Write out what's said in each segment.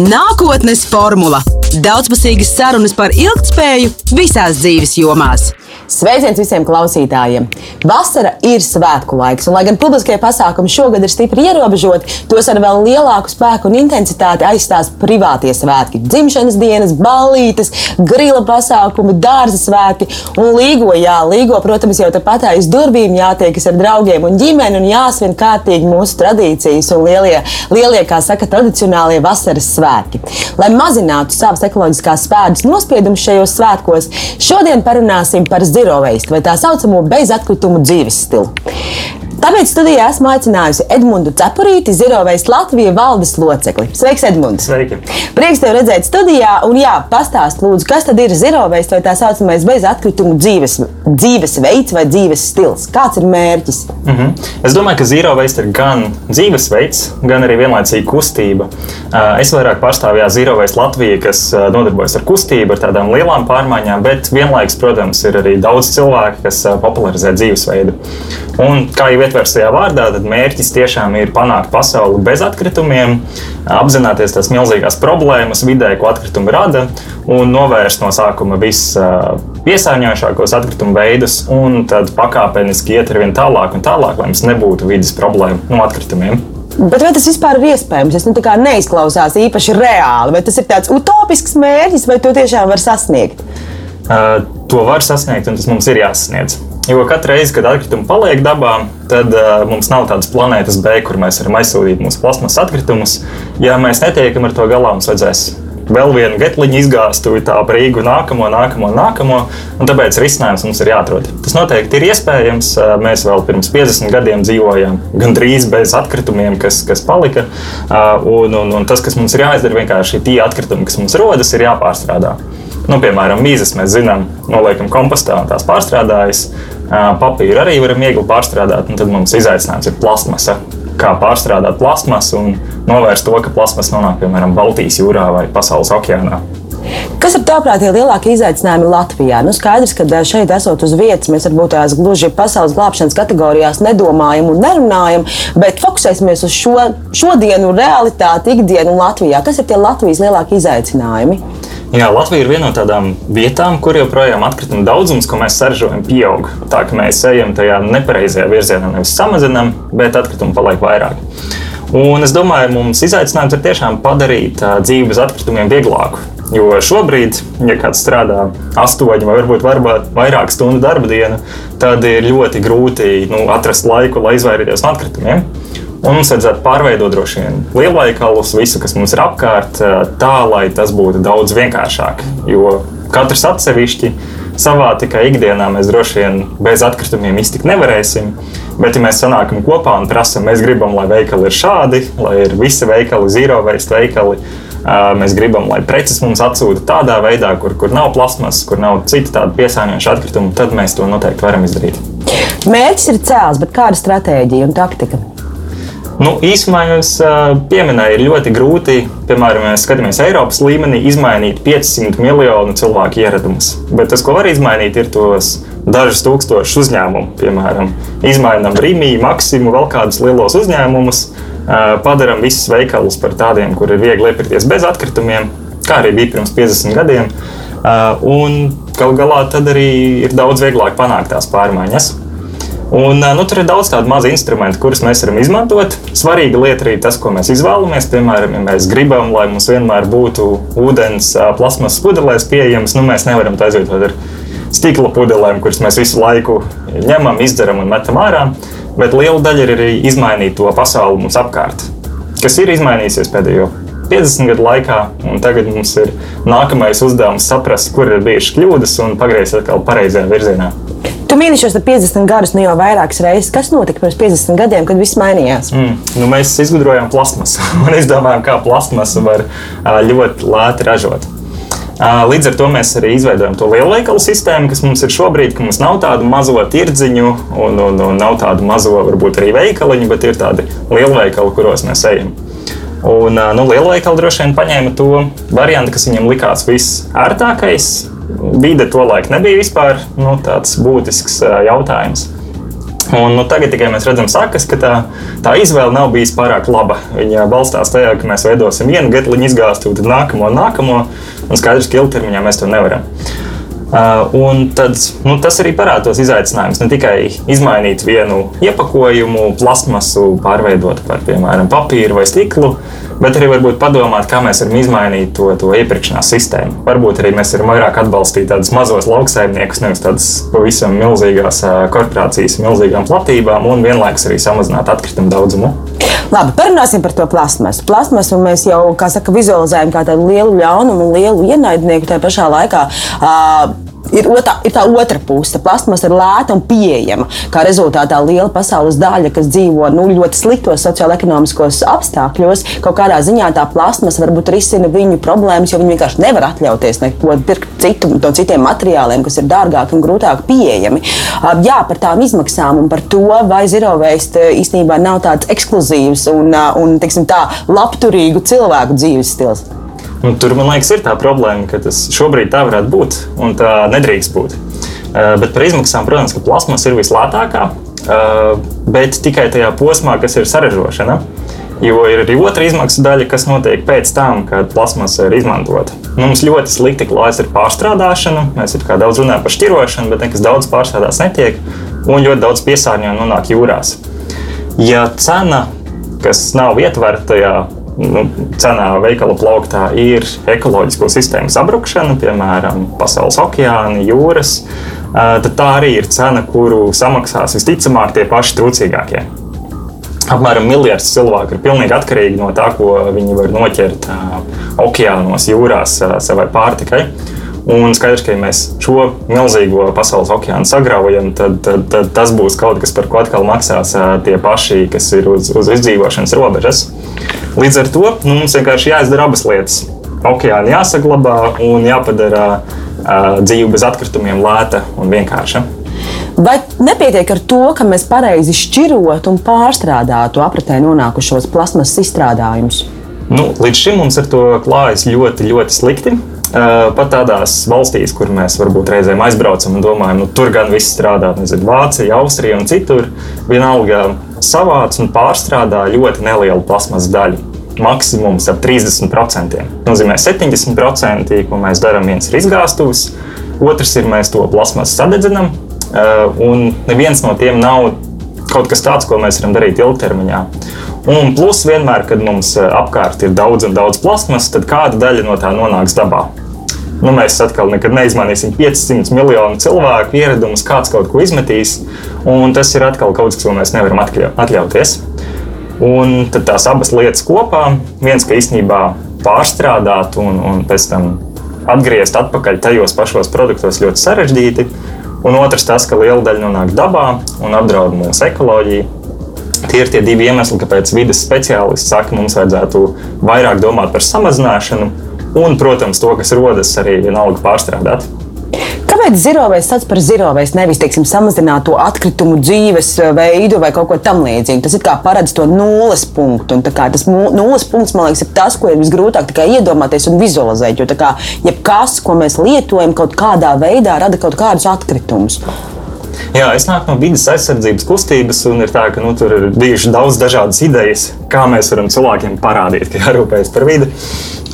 Nākotnes formula - daudzpusīgas sarunas par ilgspēju visās dzīves jomās. Sveiciens visiem klausītājiem! Vasara ir svētku laiks, un lai gan publiskie pasākumi šogad ir stipri ierobežoti, tos ar vēl lielāku spēku un intensitāti aizstās privātie svētki. Dzimšanas dienas, ballītes, grila pasākumi, dārza svētki un līgo. Jā, līgo, protams, jau tepat aiz durvīm jātiekas ar draugiem un ģimeni un jāsvin kārtīgi mūsu tradīcijas un lielie, lielie kā saka, tradicionālie vasaras svētki. Lai mazinātu savas ekoloģiskās spēdas nospiedumus šajos svētkos, šodien parunāsim par zirgu zero waste vai tā saucamo bezatkritumu dzīves stilu. Tāpēc studijā esmu aicinājusi Edmundu Cepurīti, Zirovejas Latvijas valdes locekli. Sveiks, Edmunds! Sveiki! Prieks tev redzēt studijā, un jā, pastāst lūdzu, kas tad ir Zirovejas vai tā saucamais bezatkritumu dzīves, dzīvesveids vai dzīves stils? Kāds ir mērķis? Mm -hmm. Es domāju, ka Zirovejas ir gan dzīvesveids, gan arī vienlaicīgi kustība. Es vairāk pārstāvu Zirovejas Latviju, kas nodarbojas ar kustību, ar tādām lielām pārmaiņām, bet vienlaikus, protams, ir arī daudz cilvēku, kas popularizē dzīvesveidu. Un, kā jau ietverts tajā vārdā, tad mērķis tiešām ir panākt pasauli bez atkritumiem, apzināties tās milzīgās problēmas vidē, ko atkritumi rada, un novērst no sākuma vispiesārņojošākos atkritumu veidus, un tad pakāpeniski iet ar vien tālāk un tālāk, lai mums nebūtu vidas problēma no atkritumiem. Bet vai tas vispār ir iespējams? Tas nu, neizklausās īpaši reāli, vai tas ir tāds utopisks mērķis, vai to tiešām var sasniegt? Uh, to var sasniegt, un tas mums ir jāsasniedz. Jo katru reizi, kad atkritumi paliek dabā, tad uh, mums nav tādas planētas B, kur mēs varam aizsūtīt mūsu plasmas atkritumus. Ja mēs netiekam ar to galā, mums vajadzēs vēl vienu getliņu izgāstu, tā brīvu nākamo, nākamo, nākamo. Tāpēc risinājums mums ir jāatrod. Tas noteikti ir iespējams. Mēs vēl pirms 50 gadiem dzīvojām gandrīz bez atkritumiem, kas, kas palika. Un, un, un tas, kas mums ir jāizdara, vienkārši tie atkritumi, kas mums rodas, ir jāpārstrādā. Nu, piemēram, mīzes mēs zinām, noliekam kompostā un tās pārstrādājas. Papīru arī varam viegli pārstrādāt, un tad mums izaicinājums ir plasmasa. Kā pārstrādāt plasmasu un novērst to, ka plasmas nonāk piemēram Baltijas jūrā vai pasaules okeānā. Kas ir tāprāt tie lielākie izaicinājumi Latvijā? Nu, skaidrs, ka šeit esot uz vietas, mēs varbūt tās gluži pasaules glābšanas kategorijās nedomājam un nerunājam, bet fokusēsimies uz šo, šodienu, realitāti, ikdienu Latvijā. Kas ir tie Latvijas lielākie izaicinājumi? Jā, Latvija ir viena no tādām vietām, kur joprojām atkrituma daudzums, ko mēs saražojam, pieaug. Tā kā mēs ejam tajā nepareizajā virzienā, nevis samazinām, bet atkritumu paliek vairāk. Un es domāju, mums izaicinājums ir tiešām padarīt dzīvi bez atkritumiem vieglāku. Jo šobrīd, ja kāds strādā astoņu vai varbūt vairāk stundu darba dienu, tad ir ļoti grūti nu, atrast laiku, lai izvairītos no atkritumiem. Un mums vajadzētu pārveidot droši vien lielveikalus, visu, kas mums ir apkārt, eh, tā, lai tas būtu daudz vienkāršāk. Jo katrs atsevišķi savā tikai ikdienā mēs droši vien bez atkritumiem iztikt nevarēsim. Bet, ja mēs sanākam kopā un prasām, mēs gribam, lai veikali ir šādi, lai ir visi veikali, zero waste veikali, eh, mēs gribam, lai preces mums atsūta tādā veidā, kur, kur nav plasmas, kur nav citu tādu piesārņojušu atkritumu, tad mēs to noteikti varam izdarīt. Mērķis ir cēls, bet kāda stratēģija un taktika? Nu, īsumā jūs pieminējāt, ir ļoti grūti, piemēram, ja skatāmies Eiropas līmenī, izmainīt 500 miljonu cilvēku ieradumus. Bet tas, ko var izmainīt, ir tos dažus tūkstošus uzņēmumu. Piemēram, izmainām Rīgā, Maksimu, vēl kādus lielos uzņēmumus, padarām visus veikalus par tādiem, kur ir viegli iepirkties bez atkritumiem, kā arī bija pirms 50 gadiem. Un galu galā tad arī ir daudz vieglāk panākt tās pārmaiņas. Un, nu, tur ir daudz tādu mazu instrumentu, kurus mēs varam izmantot. Svarīga lieta arī tas, ko mēs izvēlamies. Piemēram, ja mēs gribam, lai mums vienmēr būtu ūdens plasmas pudelēs pieejams, nu, mēs nevaram to aizvietot ar stikla pudelēm, kuras mēs visu laiku ņemam, izdzeram un metam ārā. Bet liela daļa ir arī izmainīt to pasauli mums apkārt, kas ir izmainījusies pēdējo 50 gadu laikā, un tagad mums ir nākamais uzdevums saprast, kur ir bijušas kļūdas un pagriezt atkal pareizajā virzienā. Tu mīli šos 50 gadus, nu jau vairākas reizes. Kas notika pirms 50 gadiem, kad viss mainījās? Mm, nu mēs izgudrojām plasmasu un izdomājām, kā plasmasu var ļoti lēti ražot. Līdz ar to mēs arī izveidojam to lielveikalu sistēmu, kas mums ir šobrīd, ka mums nav tādu mazo tirdziņu un, un, un nav tādu mazo, varbūt arī veikaliņu, bet ir tādi lielveikali, kuros mēs ejam. Un nu, lielveikali droši vien paņēma to variantu, kas viņam likās visērtākais, vide tolaik nebija vispār nu, tāds būtisks jautājums. Un, nu, tagad tikai mēs redzam, sakas, ka tā, tā izvēle nav bijusi pārāk laba. Viņa balstās tajā, ka mēs veidosim vienu getliņu izgāstu, tad nākamo, nākamo, un skaidrs, ka ilgtermiņā mēs to nevaram. Uh, tad, nu, tas arī parāda tos izaicinājumus. Ne tikai izmainīt vienu iepakojumu, plasmasu, pārveidot par piemēram papīru vai stiklu, bet arī varbūt padomāt, kā mēs varam izmainīt to, to iepirkšanās sistēmu. Varbūt arī mēs varam vairāk atbalstīt tādus mazos lauksaimniekus, nevis tādas pavisam milzīgās korporācijas, milzīgām platībām, un vienlaikus arī samazināt atkritumu daudzumu. Labi, parunāsim par to plasmasu. Plasmasu mēs jau, saka, vizualizējam kā tādu lielu ļaunumu un lielu ienaidnieku tajā pašā laikā. Uh, ir, otā, ir tā otra puse. Plasmas ir lēta un pieejama. Kā rezultātā liela pasaules daļa, kas dzīvo nu, ļoti sliktos sociālo-ekonomiskos apstākļos, kaut kādā ziņā tā plasmas varbūt risina viņu problēmas, jo viņi vienkārši nevar atļauties neko pirkt citu, no citiem materiāliem, kas ir dārgāki un grūtāk pieejami. Jā, par tām izmaksām un par to, vai waste īstenībā nav tāds ekskluzīvs un, un tā, labturīgu cilvēku dzīves stils. Nu, tur, man liekas, ir tā problēma, ka tas šobrīd tā varētu būt un tā nedrīkst būt. Uh, bet par izmaksām, protams, ka plasmas ir vislētākā, uh, bet tikai tajā posmā, kas ir saražošana. Jo ir arī otra izmaksu daļa, kas notiek pēc tam, kad plasmasa ir izmantota. Nu, mums ļoti slikti klājas ar pārstrādāšanu. Mēs daudz runājam par šķirošanu, bet nekas daudz pārstrādāts netiek. Un ļoti daudz piesārņojumu nonāk jūrās. Ja cena, kas nav ietverta tajā nu, cenā veikala plauktā ir ekoloģisko sistēmu sabrukšana, piemēram, pasaules okeāni, jūras, tad tā arī ir cena, kuru samaksās visticamāk tie paši trūcīgākie. Apmēram miljards cilvēku ir pilnīgi atkarīgi no tā, ko viņi var noķert okeānos, jūrās savai pārtikai. Un skaidrs, ka ja mēs šo milzīgo pasaules okeānu sagraujam, tad, tad, tad tas būs kaut kas, par ko atkal maksās tie paši, kas ir uz, uz izdzīvošanas robežas. Līdz ar to nu, mums vienkārši jāizdara abas lietas. Okeāni jāsaglabā un jāpadara uh, dzīve bez atkritumiem lēta un vienkārša. Vai nepietiek ar to, ka mēs pareizi šķirot un pārstrādātu apritē nonākušos plasmas izstrādājumus? Nu, līdz šim mums ar to klājas ļoti, ļoti slikti. Pat tādās valstīs, kur mēs varbūt reizēm aizbraucam un domājam, nu, tur gan viss strādā, nezinu, Vācija, Austrija un citur, vienalga savāc un pārstrādā ļoti nelielu plasmas daļu. Maksimums ap 30%. Tas nozīmē 70%, ko mēs darām. Viens ir izgāstuves, otrs ir mēs to plasmasu sadedzinām, un neviens no tiem nav kaut kas tāds, ko mēs varam darīt ilgtermiņā. Un plus vienmēr, kad mums apkārt ir daudz un daudz plasmas, tad kāda daļa no tā nonāks dabā nu, mēs atkal nekad neizmainīsim 500 miljonu cilvēku ieradumus, kāds kaut ko izmetīs. Tas ir atkal kaut kas, ko mēs nevaram atļauties. Un tad tās abas lietas kopā, viens, ka īstenībā pārstrādāt un, un pēc tam atgriezt atpakaļ tajos pašos produktos ļoti sarežģīti. Un otrs, tas, ka liela daļa nonāk dabā un apdraud mūsu ekoloģiju. Tie ir tie divi iemesli, kāpēc vidas speciālisti saka, ka mums vajadzētu vairāk domāt par samazināšanu un, protams, to, kas rodas arī vienalga pārstrādāt. Kāpēc zirovēs sauc par zirovēs, nevis teiksim, samazināt to atkritumu dzīves veidu vai kaut ko tamlīdzīgu? Tas ir kā paredz to nulles punktu. Tas nulles punkts, man liekas, ir tas, ko ir visgrūtāk iedomāties un vizualizēt. Jo kā, jebkas, ko mēs lietojam, kaut kādā veidā rada kaut kādus atkritumus. Jā, es nāku no vidas aizsardzības kustības, un ir tā, ka nu, tur ir bijušas daudz dažādas idejas, kā mēs varam cilvēkiem parādīt, ka jārūpējas par vidi.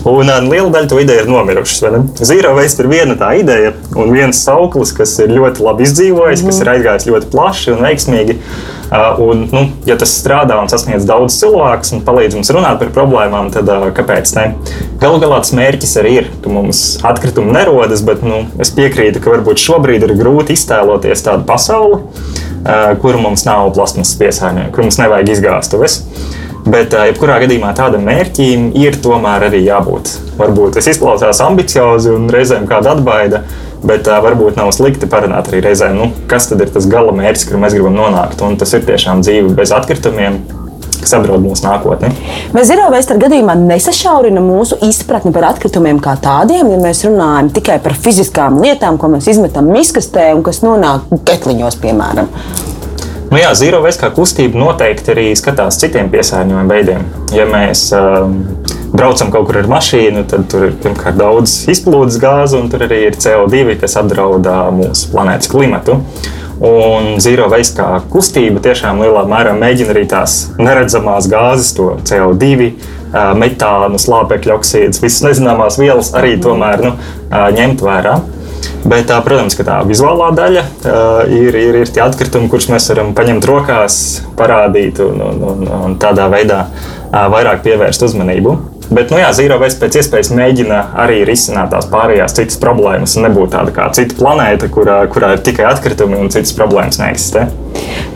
Un uh, liela daļa to ideju ir nomirušas. Zīro veist ir viena tā ideja, un viens sauklis, kas ir ļoti labi izdzīvojis, mm. kas ir aizgājis ļoti plaši un veiksmīgi. Uh, un, nu, ja tas strādā un sasniedz daudz cilvēku un palīdz mums runāt par problēmām, tad uh, kāpēc ne? Galu galā tas mērķis arī ir, ka mums atkritumi nerodas, bet nu, es piekrītu, ka varbūt šobrīd ir grūti iztēloties tādu pasauli, uh, kur mums nav plasmas piesārņojuma, kur mums nevajag izgāstuves. Bet, jebkurā gadījumā, tādam mērķim ir tomēr arī jābūt. Varbūt tas izklausās ambiciozi un reizēm kāda atbaida, bet uh, varbūt nav slikti parunāt arī reizēm, nu, kas tad ir tas gala mērķis, kur mēs gribam nonākt. Un tas ir tiešām dzīve bez atkritumiem, kas apdraud mūsu nākotni. Vai zero waste gadījumā nesašaurina mūsu izpratni par atkritumiem kā tādiem, ja mēs runājam tikai par fiziskām lietām, ko mēs izmetam miskastē un kas nonāk ketliņos, piemēram? Nu jā, Zero Waste kā kustība noteikti arī skatās citiem piesārņojuma veidiem. Ja mēs um, braucam kaut kur ar mašīnu, tad tur ir pirmkārt daudz izplūdes gāzu, un tur arī ir CO2, kas apdraud mūsu planētas klimatu. Un zero waste kā kustība tiešām lielā mērā mēģina arī tās neredzamās gāzes, to CO2, metānu, slāpekļa oksīdus, visas nezināmās vielas arī tomēr nu, ņemt vērā. Bet, protams, ka tā vizuālā daļa ir, ir, ir tie atkritumi, kurus mēs varam paņemt rokās, parādīt un, un, un, un tādā veidā vairāk pievērst uzmanību. Bet, nu jā, Zero Waste pēc iespējas mēģina arī risināt tās pārējās citas problēmas un nebūt tāda kā cita planēta, kurā, kurā ir tikai atkritumi un citas problēmas neeksistē.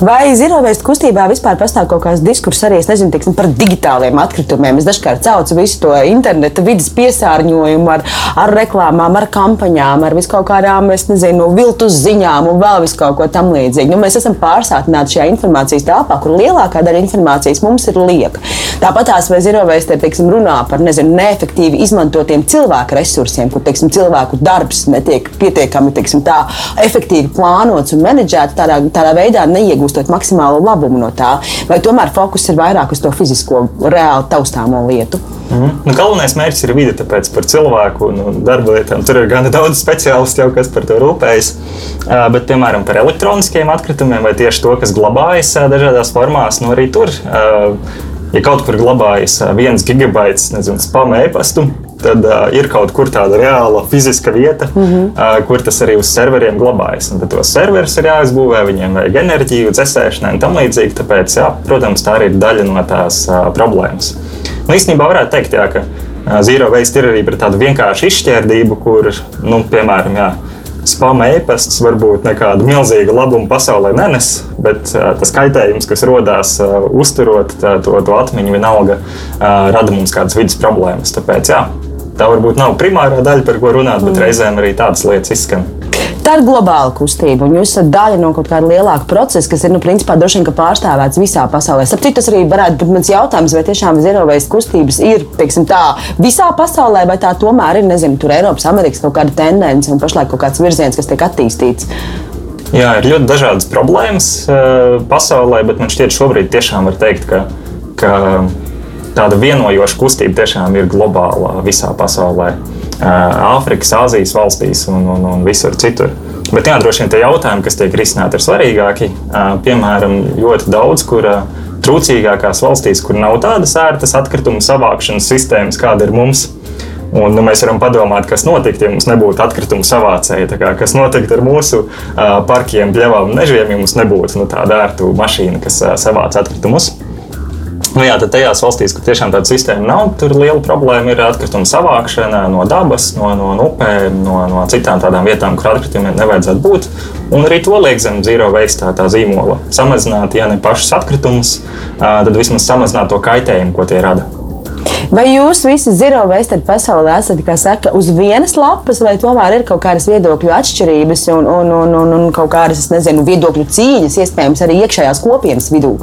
Vai Zero Waste kustībā vispār pastāv kaut kāds diskurss arī nezinu, tiksim, par digitāliem atkritumiem? Es dažkārt caucu visu to interneta vidas piesārņojumu ar, ar reklāmām, ar kampaņām, ar viskaut kādām, es nezinu, viltus ziņām un vēl vis kaut ko tam līdzīgu. Nu, mēs esam pārsātināti šajā informācijas telpā, kur lielākā daļa informācijas mums ir lieka. Tāpat tās vai Zero Waste teiksim, runā par nezinu, neefektīvi izmantotiem cilvēku resursiem, kur teiksim, cilvēku darbs netiek pietiekami teiksim, tā, efektīvi plānots un menedžēts tādā, tādā veidā neiegūstot maksimālo labumu no tā, vai tomēr fokus ir vairāk uz to fizisko, reāli taustāmo lietu. Mm. Nu, galvenais mērķis ir vide, tāpēc par cilvēku un, un darba lietām tur ir gan daudz speciālistu, jau, kas par to rūpējas. Uh, bet, piemēram, par elektroniskiem atkritumiem vai tieši to, kas glabājas uh, dažādās formās, nu arī tur. Uh, ja kaut kur glabājas viens gigabaits, nezinu, spam e-pastu, tad uh, ir kaut kur tāda reāla fiziska vieta, mm -hmm. uh, kur tas arī uz serveriem glabājas. Un tad tos serverus ir jāizbūvē, viņiem vajag enerģiju, dzēsēšanai un tam līdzīgi. Tāpēc, jā, protams, tā arī ir daļa no tās uh, problēmas. Nu, īstenībā varētu teikt, jā, ka uh, zero waste ir arī par tādu vienkāršu izšķērdību, kur, nu, piemēram, jā, spama e-pasts varbūt nekādu milzīgu labumu pasaulē nenes, bet uh, tas kaitējums, kas rodas uh, uzturot tā, to, to atmiņu, vienalga uh, rada mums kādas vidas problēmas. Tāpēc, jā, Tā varbūt nav primārā daļa, par ko runāt, bet mm. reizēm arī tādas lietas izskan. Tā ir globāla kustība, un jūs esat daļa no kaut kāda lielāka procesa, kas ir, nu, principā, droši vien pārstāvēts visā pasaulē. Sapratu, tas arī varētu būt mans jautājums, vai tiešām waste kustības ir, teiksim, tā visā pasaulē, vai tā tomēr ir, nezinu, tur Eiropas, Amerikas kaut kāda tendence un pašlaik kaut kāds virziens, kas tiek attīstīts. Jā, ir ļoti dažādas problēmas uh, pasaulē, bet man šķiet, šobrīd tiešām var teikt, ka, ka tāda vienojoša kustība tiešām ir globāla visā pasaulē. Āfrikas, Āzijas valstīs un, un, un visur citur. Bet jā, droši vien tie jautājumi, kas tiek risināti, ir svarīgāki. Piemēram, ļoti daudz, kur trūcīgākās valstīs, kur nav tādas ērtas atkritumu savākšanas sistēmas, kāda ir mums. Un, nu, mēs varam padomāt, kas notiktu, ja mums nebūtu atkritumu savācēji. Kā, kas notiktu ar mūsu uh, parkiem, pļavām mežiem, ja mums nebūtu nu, tāda ērta mašīna, kas uh, savāc atkritumus. Nu, jā, tad tajās valstīs, kur tiešām tāda sistēma nav, tur liela problēma ir atkrituma savākšana no dabas, no, no upēm, no, no citām tādām vietām, kur atkritumiem nevajadzētu būt. Un arī to liek zem zīro veikstā tā zīmola. Samazināt, ja ne pašus atkritumus, tad vismaz samazināt to kaitējumu, ko tie rada. Vai jūs visi zero waste pasaulē esat saka, uz vienas lapas, vai tomēr ir kaut kādas viedokļu atšķirības un, un, un, un, un kaut kādas, nezinu, viedokļu cīņas, iespējams, arī iekšējās kopienas vidū?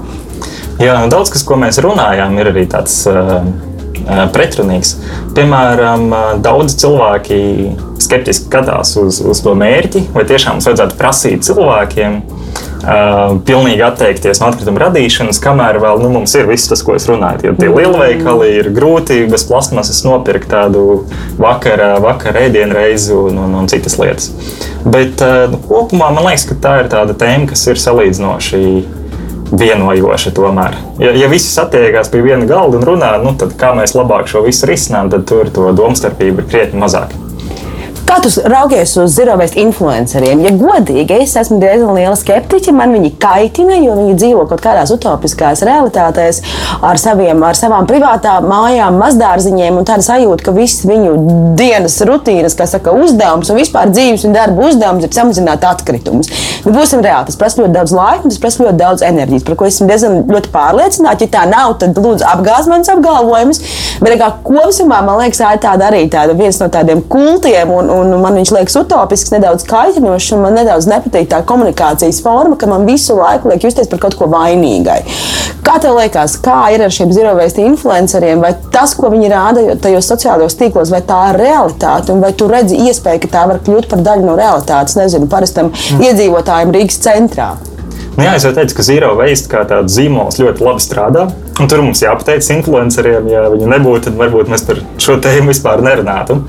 Jā, daudz kas, ko mēs runājām, ir arī tāds uh, pretrunīgs. Piemēram, daudz cilvēki skeptiski skatās uz, uz to mērķi, vai tiešām mums vajadzētu prasīt cilvēkiem. Pilnīgi atteikties no atkrituma radīšanas, kamēr vēl nu, mums ir viss tas, ko es runāju. Jo tie lielveikali ir grūti bez plasmasas nopirkt tādu vakara, vakara ēdienreizi un, un, un citas lietas. Bet nu, kopumā man liekas, ka tā ir tāda tēma, kas ir salīdzinoši vienojoša tomēr. Ja, ja visi satiekās pie viena galda un runā, nu, tad kā mēs labāk šo visu risinām, tad tur to domstarpību ir krietni mazāk. Kā tu raugies uz zirovēs influenceriem? Ja godīgi, es esmu diezgan liela skeptiķa. Man viņi kaitina, jo viņi dzīvo kaut kādās utopiskās realitātēs ar, saviem, ar savām privātām mājām, mazdārziņiem un tāda sajūta, ka viss viņu dienas rutīnas, kā saka, uzdevums un vispār dzīves un darba uzdevums ir samazināt atkritumus. Nu, būsim reāli, tas prasa ļoti daudz laika tas prasa ļoti daudz enerģijas, par ko esmu diezgan ļoti pārliecināta. Ja tā nav, tad lūdzu apgāz manas apgalvojumus. Bet kā kopumā man liekas, tā ir tāda arī tāda viens no tādiem kultiem. Un, un man viņš liekas utopisks, nedaudz kaitinošs, un man nedaudz nepatīk tā komunikācijas forma, ka man visu laiku liek justies par kaut ko vainīgai. Kā tev liekas, kā ir ar šiem zero waste influenceriem, vai tas, ko viņi rāda tajos sociālajos tīklos, vai tā ir realitāte, un vai tu redzi iespēju, ka tā var kļūt par daļu no realitātes, nezinu, parastam mm. iedzīvotājiem Rīgas centrā? Nu jā, es jau teicu, ka Zero Waste kā tāds zīmols ļoti labi strādā. Tur mums jāpateic influenceriem, ja viņi nebūtu, tad varbūt mēs par šo tēmu vispār nerunātu.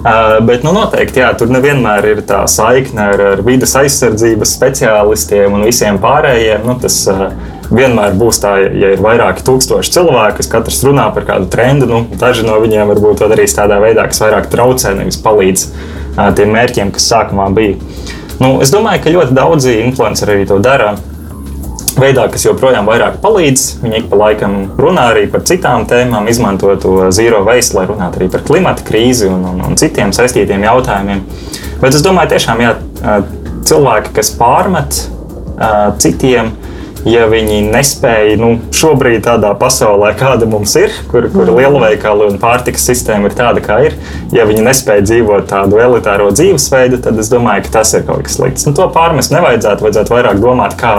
Bet nu, noteikti jā, tur nevienmēr ir tā saikne ar, ar vidas aizsardzības speciālistiem un visiem pārējiem. Nu, tas vienmēr būs tā, ja ir vairāki tūkstoši cilvēku, kas katrs runā par kādu trendu. Nu, daži no viņiem varbūt to darīs tādā veidā, kas vairāk traucē, nevis palīdz tiem mērķiem, kas sākumā bija. Nu, es domāju, ka ļoti daudzi influenceri arī to dara veidā, kas joprojām vairāk palīdz. Viņi ik pa laikam runā arī par citām tēmām, izmanto to zero waste, lai runātu arī par klimata krīzi un, un, un citiem saistītiem jautājumiem. Bet es domāju, tiešām jā, cilvēki, kas pārmet citiem, ja viņi nespēja nu, šobrīd tādā pasaulē, kāda mums ir, kur, kur mm. lielveikali un pārtikas sistēma ir tāda, kā ir, ja viņi nespēja dzīvot tādu elitāro dzīvesveidu, tad es domāju, ka tas ir kaut kas slikts. Nu, to pārmest nevajadzētu, vajadzētu vairāk domāt, kā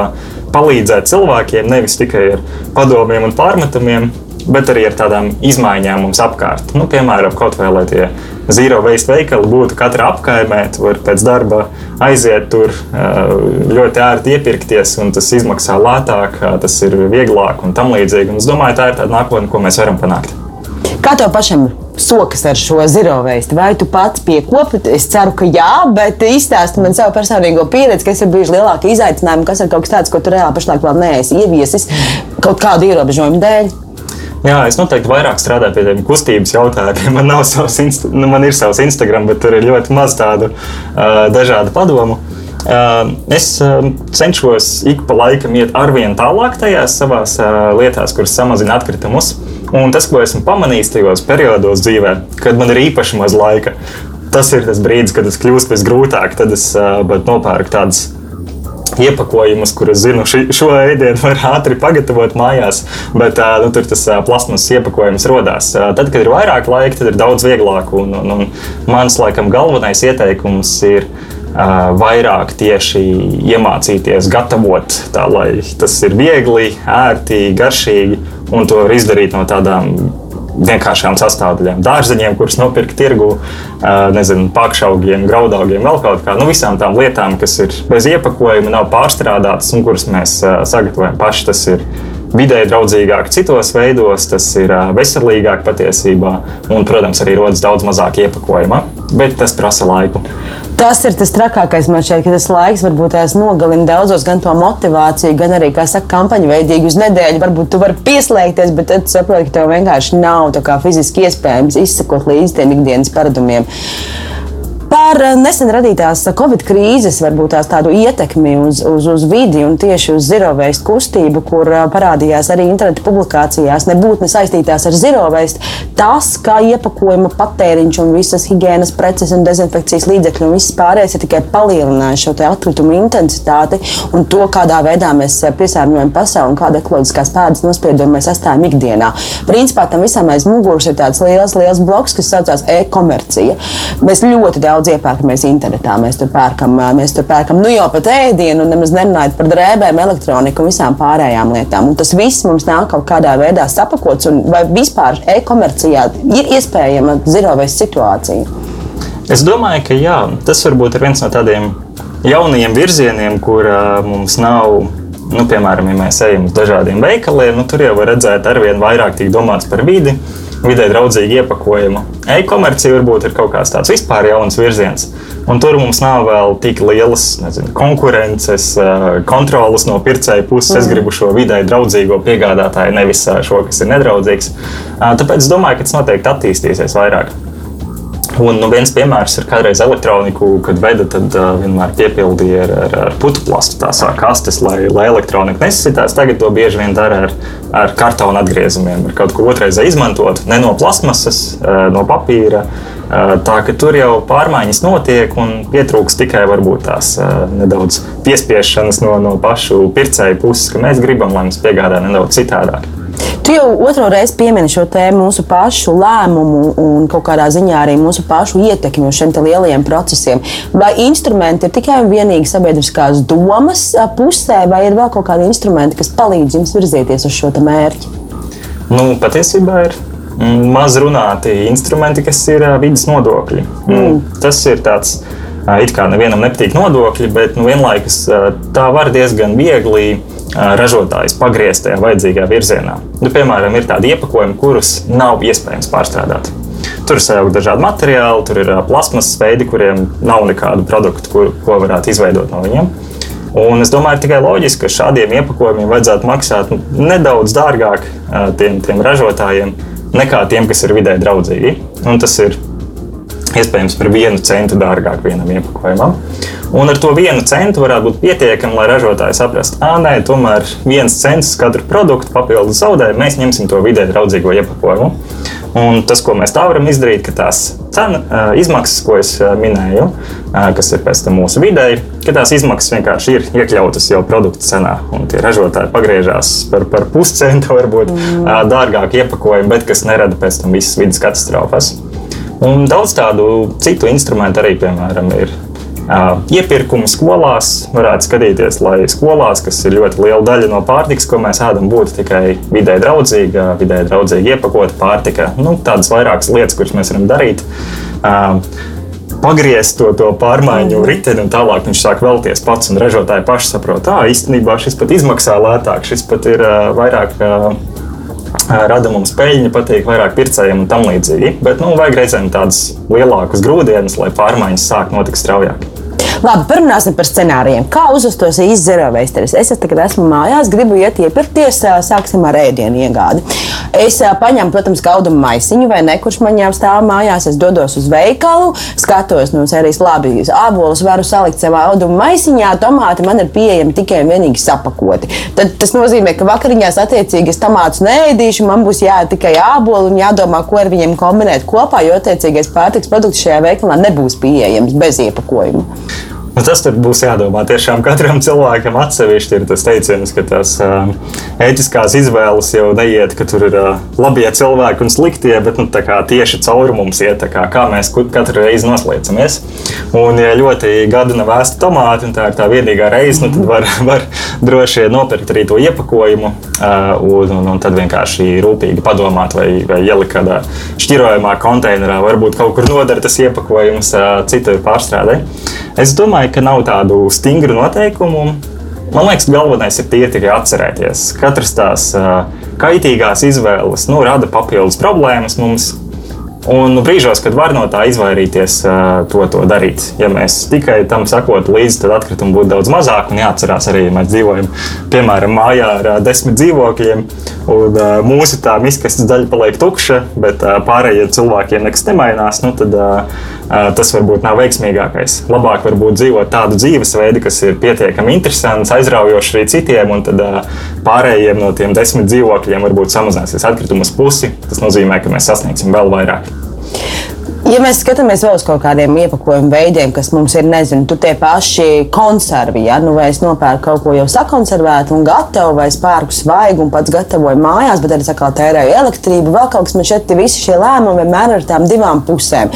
palīdzēt cilvēkiem, nevis tikai ar padomiem un pārmetumiem, bet arī ar tādām izmaiņām mums apkārt. Nu, piemēram, kaut vai lai tie zero waste veikali būtu katrā apkaimē, tu vari pēc darba aiziet tur ļoti ērti iepirkties, un tas izmaksā lētāk, tas ir vieglāk un tam līdzīgi. Un es domāju, tā ir tāda nākotne, ko mēs varam panākt. Kā tev pašam sokas ar šo ziroveistu? Vai tu pats piekopi? Es ceru, ka jā, bet izstāsti man savu personīgo pieredzi, kas ir bijuši lielākie izaicinājumi, kas ir kaut kas tāds, ko tu reāli pašlaik vēl neesi ieviesis kaut kādu ierobežojumu dēļ. Jā, es noteikti vairāk strādāju pie tiem kustības jautājumiem. Man, savs, nu, man ir savs Instagram, bet tur ir ļoti maz tādu uh, dažādu padomu. Uh, es uh, cenšos ik pa laikam iet arvien tālāk tajās savās uh, lietās, kuras samazina atkritumus. Un tas, ko esmu pamanījis tajos periodos dzīvē, kad man ir īpaši maz laika, tas ir tas brīdis, kad es kļūstu visgrūtāk. Tad es uh, nopērku tādas iepakojumus, kurus zinu, ši, šo ēdienu var ātri pagatavot mājās, bet nu, tur tas plasmas iepakojums radās. Tad, kad ir vairāk laika, tad ir daudz vieglāk. Un, un, un mans laikam galvenais ieteikums ir vairāk tieši iemācīties gatavot tā, lai tas ir viegli, ērti, garšīgi un to var izdarīt no tādām vienkāršām sastāvdaļām, dārzeņiem, kurus nopirkt tirgu, nezinu, pakšaugiem, graudaugiem, vēl kaut kā. Nu, visām tām lietām, kas ir bez iepakojuma, nav pārstrādātas un kuras mēs sagatavojam paši. Tas ir vidē draudzīgāk citos veidos, tas ir veselīgāk patiesībā, un, protams, arī rodas daudz mazāk iepakojuma, bet tas prasa laiku. Tas ir tas trakākais man šeit, ka tas laiks varbūt tās nogalina daudzos gan to motivāciju, gan arī, kā saka, kampaņu veidīgi uz nedēļu. Varbūt tu vari pieslēgties, bet tad saproti, ka tev vienkārši nav fiziski iespējams izsekot līdzi tiem ikdienas paradumiem. Par eh, nesen radītās Covid krīzes varbūt tās tādu ietekmi uz, uz, uz vidi un tieši uz zirovēstu kustību, kur eh, parādījās arī interneta publikācijās, nebūtu nesaistītās ar zirovēstu. Tas, kā iepakojuma patēriņš un visas higiēnas preces un dezinfekcijas līdzekļi un viss pārējais ir tikai palielinājuši šo atkritumu intensitāti un to, kādā veidā mēs eh, piesārņojam pasauli un kāda ekoloģiskās pēdas nospiedumu mēs atstājam ikdienā. Principā tam visam aiz muguras ir tāds liels, liels bloks, kas saucās e-komercija. Mēs ļoti daudz daudz iepērkamies internetā. Mēs tur pērkam, mēs tur pērkam nu jau pat ēdienu, nemaz nerunājot par drēbēm, elektroniku un visām pārējām lietām. Un tas viss mums nāk kaut kādā veidā sapakots, un vai vispār e-komercijā ir iespējama zirovēs situācija? Es domāju, ka jā, tas varbūt ir viens no tādiem jaunajiem virzieniem, kur uh, mums nav nu, piemēram, ja mēs ejam uz dažādiem veikaliem, nu, tur jau var redzēt, ar vien vairāk tiek domāts par vidi vidē draudzīgu iepakojumu. E-komercija varbūt ir kaut kāds tāds vispār jauns virziens. Un tur mums nav vēl tik lielas nezinu, konkurences, kontrolas no pircēja puses. Mm. Es gribu šo vidē draudzīgo piegādātāju, nevis šo, kas ir nedraudzīgs. Tāpēc es domāju, ka tas noteikti attīstīsies vairāk. Un nu, viens piemērs ir kādreiz elektroniku, kad veda, tad uh, vienmēr piepildīja ar, ar, ar plastu tās kastes, lai, lai elektronika nesasitās. Tagad to bieži vien dara ar, ar kartona atgriezumiem, ar kaut ko otrreizē izmantot, ne no plasmasas, uh, no papīra. Uh, tā ka tur jau pārmaiņas notiek un pietrūks tikai varbūt tās uh, nedaudz piespiešanas no, no pašu pircēju puses, ka mēs gribam, lai mums piegādā nedaudz citādāk. Tu jau otro reizi piemini šo tēmu, mūsu pašu lēmumu un kaut kādā ziņā arī mūsu pašu ietekmi uz šiem lielajiem procesiem. Vai instrumenti ir tikai un vienīgi sabiedriskās domas pusē, vai ir vēl kaut kādi instrumenti, kas palīdz jums virzīties uz šo mērķi? Nu, patiesībā ir maz runāti instrumenti, kas ir vidas nodokļi. Mm. Tas ir tāds. It kā nevienam nepatīk nodokļi, bet nu, vienlaikus tā var diezgan viegli ražotājs pagriezt tajā vajadzīgā virzienā. Nu, piemēram, ir tādi iepakojumi, kurus nav iespējams pārstrādāt. Tur ir sajaukt dažādi materiāli, tur ir plasmas veidi, kuriem nav nekādu produktu, kur, ko varētu izveidot no viņiem. Un es domāju, tikai loģiski, ka šādiem iepakojumiem vajadzētu maksāt nedaudz dārgāk tiem, tiem ražotājiem nekā tiem, kas ir vidē draudzīgi. Un tas ir iespējams par vienu centu dārgāk vienam iepakojumam. Un ar to vienu centu varētu būt pietiekami, lai ražotāji saprastu, ka nē, tomēr viens cents katru produktu papildus zaudē, mēs ņemsim to vidē draudzīgo iepakojumu. Un tas, ko mēs tā varam izdarīt, ka tās cena, izmaksas, ko es minēju, kas ir pēc tam mūsu vidēji, ka tās izmaksas vienkārši ir iekļautas jau produktu cenā. Un tie ražotāji pagriežās par, par puscentu, varbūt mm. dārgāk iepakojumu, bet kas nerada pēc tam visas vidas katastrofas. Un daudz tādu citu instrumentu arī, piemēram, ir iepirkumi skolās. Varētu skatīties, lai skolās, kas ir ļoti liela daļa no pārtikas, ko mēs ēdam, būtu tikai vidē draudzīga, vidē draudzīga iepakota pārtika. Nu, tādas vairākas lietas, kuras mēs varam darīt. Pagriezt to, to pārmaiņu mm. riteni, un tālāk viņš sāk vēlties pats, un ražotāji paši saprot, ka īstenībā šis pat izmaksā lētāk, šis pat ir uh, vairāk uh, rada mums peļņu, patīk vairāk pircējiem un tam līdzīgi. Bet nu, vajag reizēm tādus lielākus grūdienus, lai pārmaiņas sāk notikt straujāk. Labi, parunāsim par scenārijiem. Kā uzvestos īsts zeroveisteris? Es tagad esmu mājās, gribu iet iepirkties, sāksim ar ēdienu iegādi. Es paņemu, protams, gaudumu maisiņu vai ne, kurš man jau stāv mājās. Es dodos uz veikalu, skatos no sērijas labi, ābolus varu salikt savā audumu maisiņā, tomāti man ir pieejami tikai un vienīgi sapakoti. Tad tas nozīmē, ka vakariņās attiecīgi es tomātus neēdīšu, man būs jāēd tikai āboli un jādomā, ko ar viņiem kombinēt kopā, jo attiecīgais pārtiks produkts šajā veikalā nebūs pieejams bez iepakojuma. Nu, tas būs jādomā. Tiešām katram cilvēkam atsevišķi ir tas teiciens, ka tās uh, ētiskās izvēles jau neiet, ka tur ir uh, labie cilvēki un sliktie, bet nu, tieši cauri mums iet, kā, kā mēs katru reizi noslēdzamies. Un, ja ļoti gada nav vēsta tomāti, un tā ir tā vienīgā reize, nu, tad var, var droši nopirkt arī to iepakojumu uh, un, un, un tad vienkārši rūpīgi padomāt, vai, vai ielikt kādā šķirojamā konteinerā, varbūt kaut kur nodara tas iepakojums uh, citur pārstrādē. Es domāju, ka nav tādu stingru noteikumu. Man liekas, galvenais ir tie tikai atcerēties. Katrs tās uh, kaitīgās izvēles nu, rada papildus problēmas mums. Un brīžos, kad var no tā izvairīties, to, to darīt. Ja mēs tikai tam sakotu līdzi, tad atkritumu būtu daudz mazāk. Un jāatcerās arī, ja mēs dzīvojam piemēram mājā ar desmit dzīvokļiem, un mūsu tā miskastes daļa paliek tukša, bet pārējiem cilvēkiem nekas nemainās. Nu, tad, tas varbūt nav veiksmīgākais. Labāk varbūt dzīvot tādu dzīvesveidu, kas ir pietiekami interesants, aizraujošs arī citiem, un tad pārējiem no tiem desmit dzīvokļiem varbūt samazināsies atkritumus pusi. Tas nozīmē, ka mēs sasniegsim vēl vairāk. Ja mēs skatāmies vēl uz kaut kādiem iepakojumu veidiem, kas mums ir, nezinu, tie paši konservi, ja nu vai es nopērku kaut ko jau sakonservētu un gatavu, vai es pērku svaigu un pats gatavoju mājās, bet arī atkal tērēju elektrību, vēl kaut kas man šeit visi šie lēmumi vienmēr ar tām divām pusēm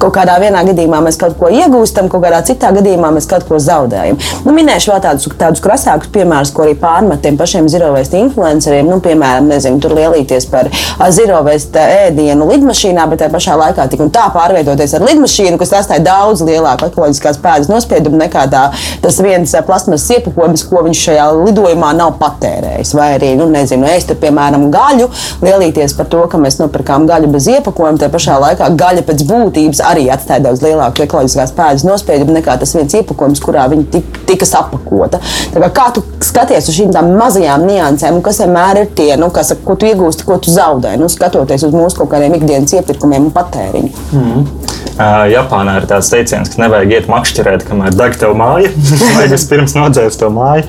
kaut kādā gadījumā mēs kaut ko iegūstam, kaut kādā citā gadījumā mēs kaut ko zaudējam. Nu, minēšu vēl tādus, tādus krasākus piemērus, ko arī pārmet tiem pašiem zirovēstu influenceriem. Nu, piemēram, nezinu, tur lielīties par zirovēstu ēdienu lidmašīnā, bet tajā pašā laikā tik un tā pārvietoties ar lidmašīnu, kas atstāja daudz lielāku ekoloģiskās pēdas nospiedumu nekā tā, tas viens plasmas iepakojums, ko viņš šajā lidojumā nav patērējis. Vai arī, nu, nezinu, ēst, piemēram, gaļu, lielīties par to, ka mēs nopirkām gaļu bez iepakojuma, tajā pašā laikā gaļa pēc būtības arī atstāja daudz lielāku ekoloģiskās pēdas nospiedumu nekā tas viens iepakojums, kurā viņi tika, tika sapakota. Kā, kā tu skaties uz šīm mazajām niansēm, kas vienmēr ir tie, nu, kas, ko tu iegūsti, ko tu zaudē, nu, skatoties uz mūsu kaut kādiem ikdienas iepirkumiem un patēriņu? Mm. Uh, Japānā ir tāds teiciens, ka nevajag iet makšķerēt, kamēr deg tev māja. Vajag vispirms nodzēst to māju.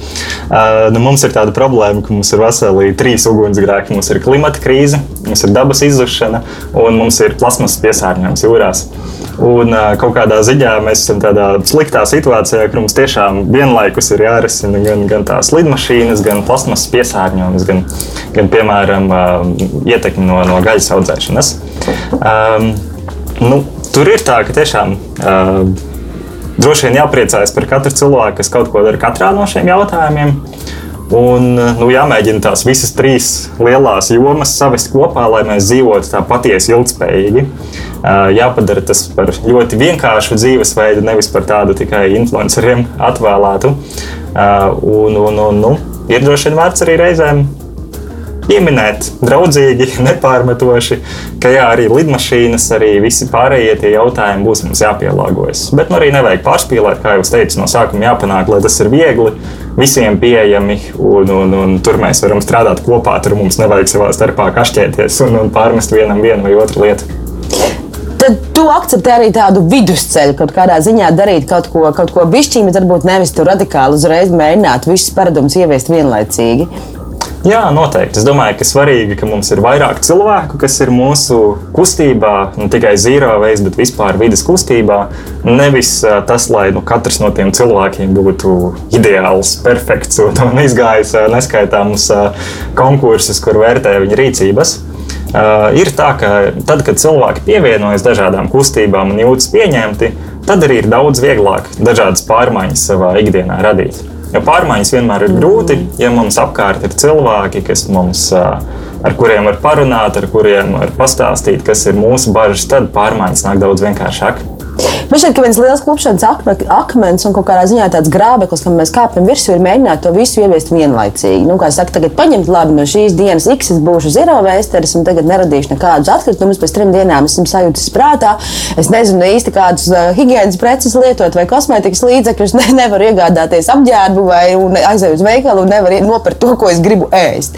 Uh, nu, mums ir tāda problēma, ka mums ir veseli trīs ugunsgrēki. Mums ir klimata krīze, mums ir dabas izzušana un mums ir plasmas piesārņojums jūrās. Un uh, kaut kādā ziņā mēs esam tādā sliktā situācijā, kur mums tiešām vienlaikus ir jārisina gan, gan tās lidmašīnas, gan plasmas piesārņojums, gan, gan piemēram, uh, ietekme no, no gaļas audzēšanas. Um, nu, tur ir tā, ka tiešām. Uh, Droši vien jāpriecājas par katru cilvēku, kas kaut ko dara katrā no šiem jautājumiem. Un nu, jāmēģina tās visas trīs lielās jomas savest kopā, lai mēs dzīvotu tā patiesi ilgspējīgi. Jāpadara tas par ļoti vienkāršu dzīvesveidu, nevis par tādu tikai influenceriem atvēlētu. Un, un, un, nu, ir droši vien vērts arī reizēm pieminēt, draudzīgi, nepārmetoši, ka jā, arī lidmašīnas, arī visi pārējie tie jautājumi būs mums jāpielāgojas. Bet nu, arī nevajag pārspīlēt, kā jau teicu, no sākuma jāpanāk, lai tas ir viegli, visiem pieejami, un, un, un tur mēs varam strādāt kopā. Tur mums nevajag savā starpā kašķēties un, un pārmest vienam vienu vai otru lietu. Tad tu akceptē arī tādu vidusceļu, kaut kādā ziņā darīt kaut ko, kaut ko bišķīgi, bet varbūt nevis tur radikāli uzreiz mēģināt visus paradumus ieviest vienlaicīgi. Jā, noteikti. Es domāju, ka svarīgi, ka mums ir vairāk cilvēku, kas ir mūsu kustībā, ne tikai zīro veids, bet vispār vidas kustībā. Nevis tas, lai nu, katrs no tiem cilvēkiem būtu ideāls, perfekts un izgājis neskaitāmus konkursus, kur vērtē viņa rīcības. Uh, ir tā, ka tad, kad cilvēki pievienojas dažādām kustībām un jūtas pieņemti, tad arī ir daudz vieglāk dažādas pārmaiņas savā ikdienā radīt. Jo pārmaiņas vienmēr ir grūti, ja mums apkārt ir cilvēki, kas mums, ar kuriem var parunāt, ar kuriem var pastāstīt, kas ir mūsu bažas, tad pārmaiņas nāk daudz vienkāršāk. Man šķiet, ka viens liels klupšanas akmens un kādā ziņā tāds grābeklis, kam mēs kāpjam virsū, ir mēģināt to visu ieviest vienlaicīgi. Nu, kā saka, tagad paņemt labi no šīs dienas, X es būšu zero vēsteris un tagad neradīšu nekādus atkritumus. Pēc trim dienām esmu sajūtis prātā. Es nezinu īsti kādus uh, higiēnas preces lietot vai kosmētikas līdzekļus. Ne, nevaru iegādāties apģērbu vai aizeju uz veikalu un nevaru nopirkt to, ko es gribu ēst.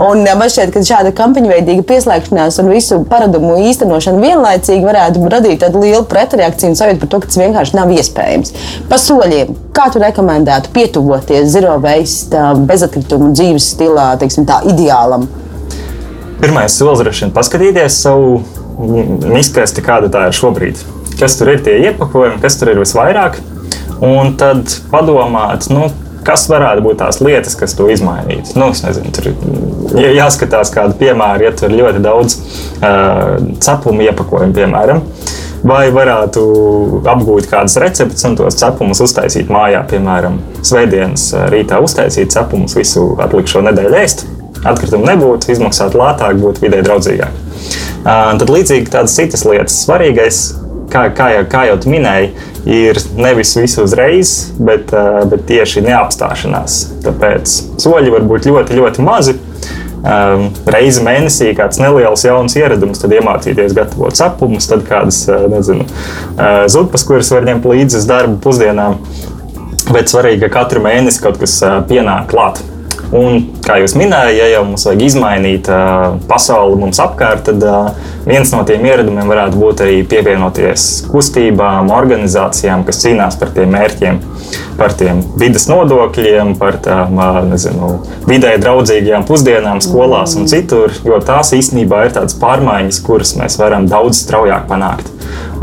Un man šķiet, ka šāda kampaņveidīga pieslēgšanās un visu paradumu īstenošana vienlaicīgi varētu radīt tādu lielu pretreakciju un sajūtu par to, ka tas vienkārši nav iespējams. Pa soļiem, kā tu rekomendētu pietuvoties zero waste, bezatkritumu dzīves stilā, teiksim, tā ideālam? Pirmais solis ir paskatīties savu miskasti, kāda tā ir šobrīd. Kas tur ir tie iepakojumi, kas tur ir visvairāk, un tad padomāt, nu, kas varētu būt tās lietas, kas to izmainītu. Nu, nezinu, tur ir jāskatās, kāda piemēra, ja ir ļoti daudz uh, cepumu iepakojumu, piemēram. Uh, vai varētu apgūt kādas receptes un tos cepumus uztaisīt mājā, piemēram, svētdienas rītā uztaisīt cepumus visu atlikušo nedēļu ēst. Atkritumu nebūtu, izmaksāt lētāk, būtu vidē draudzīgāk. Tad līdzīgi tādas citas lietas. Svarīgais, kā, kā, jau, kā jau minēji, ir nevis visu uzreiz, bet, bet tieši neapstāšanās. Tāpēc soļi var būt ļoti, ļoti mazi um, reizi mēnesī kāds neliels jauns ieradums, tad iemācīties gatavot cepumus, tad kādas nezinu, uh, zupas, kuras var ņemt līdzi uz darbu pusdienām. Bet svarīgi, ka katru mēnesi kaut kas uh, pienāk klāt. Un, kā jūs minējāt, ja jau mums vajag izmainīt uh, pasauli mums apkārt, tad uh, viens no tiem ieradumiem varētu būt arī pievienoties kustībām, organizācijām, kas cīnās par tiem mērķiem par tiem vidas nodokļiem, par tām nezinu, vidē draudzīgajām pusdienām skolās un citur. Jo tās īstenībā ir tādas pārmaiņas, kuras mēs varam daudz straujāk panākt.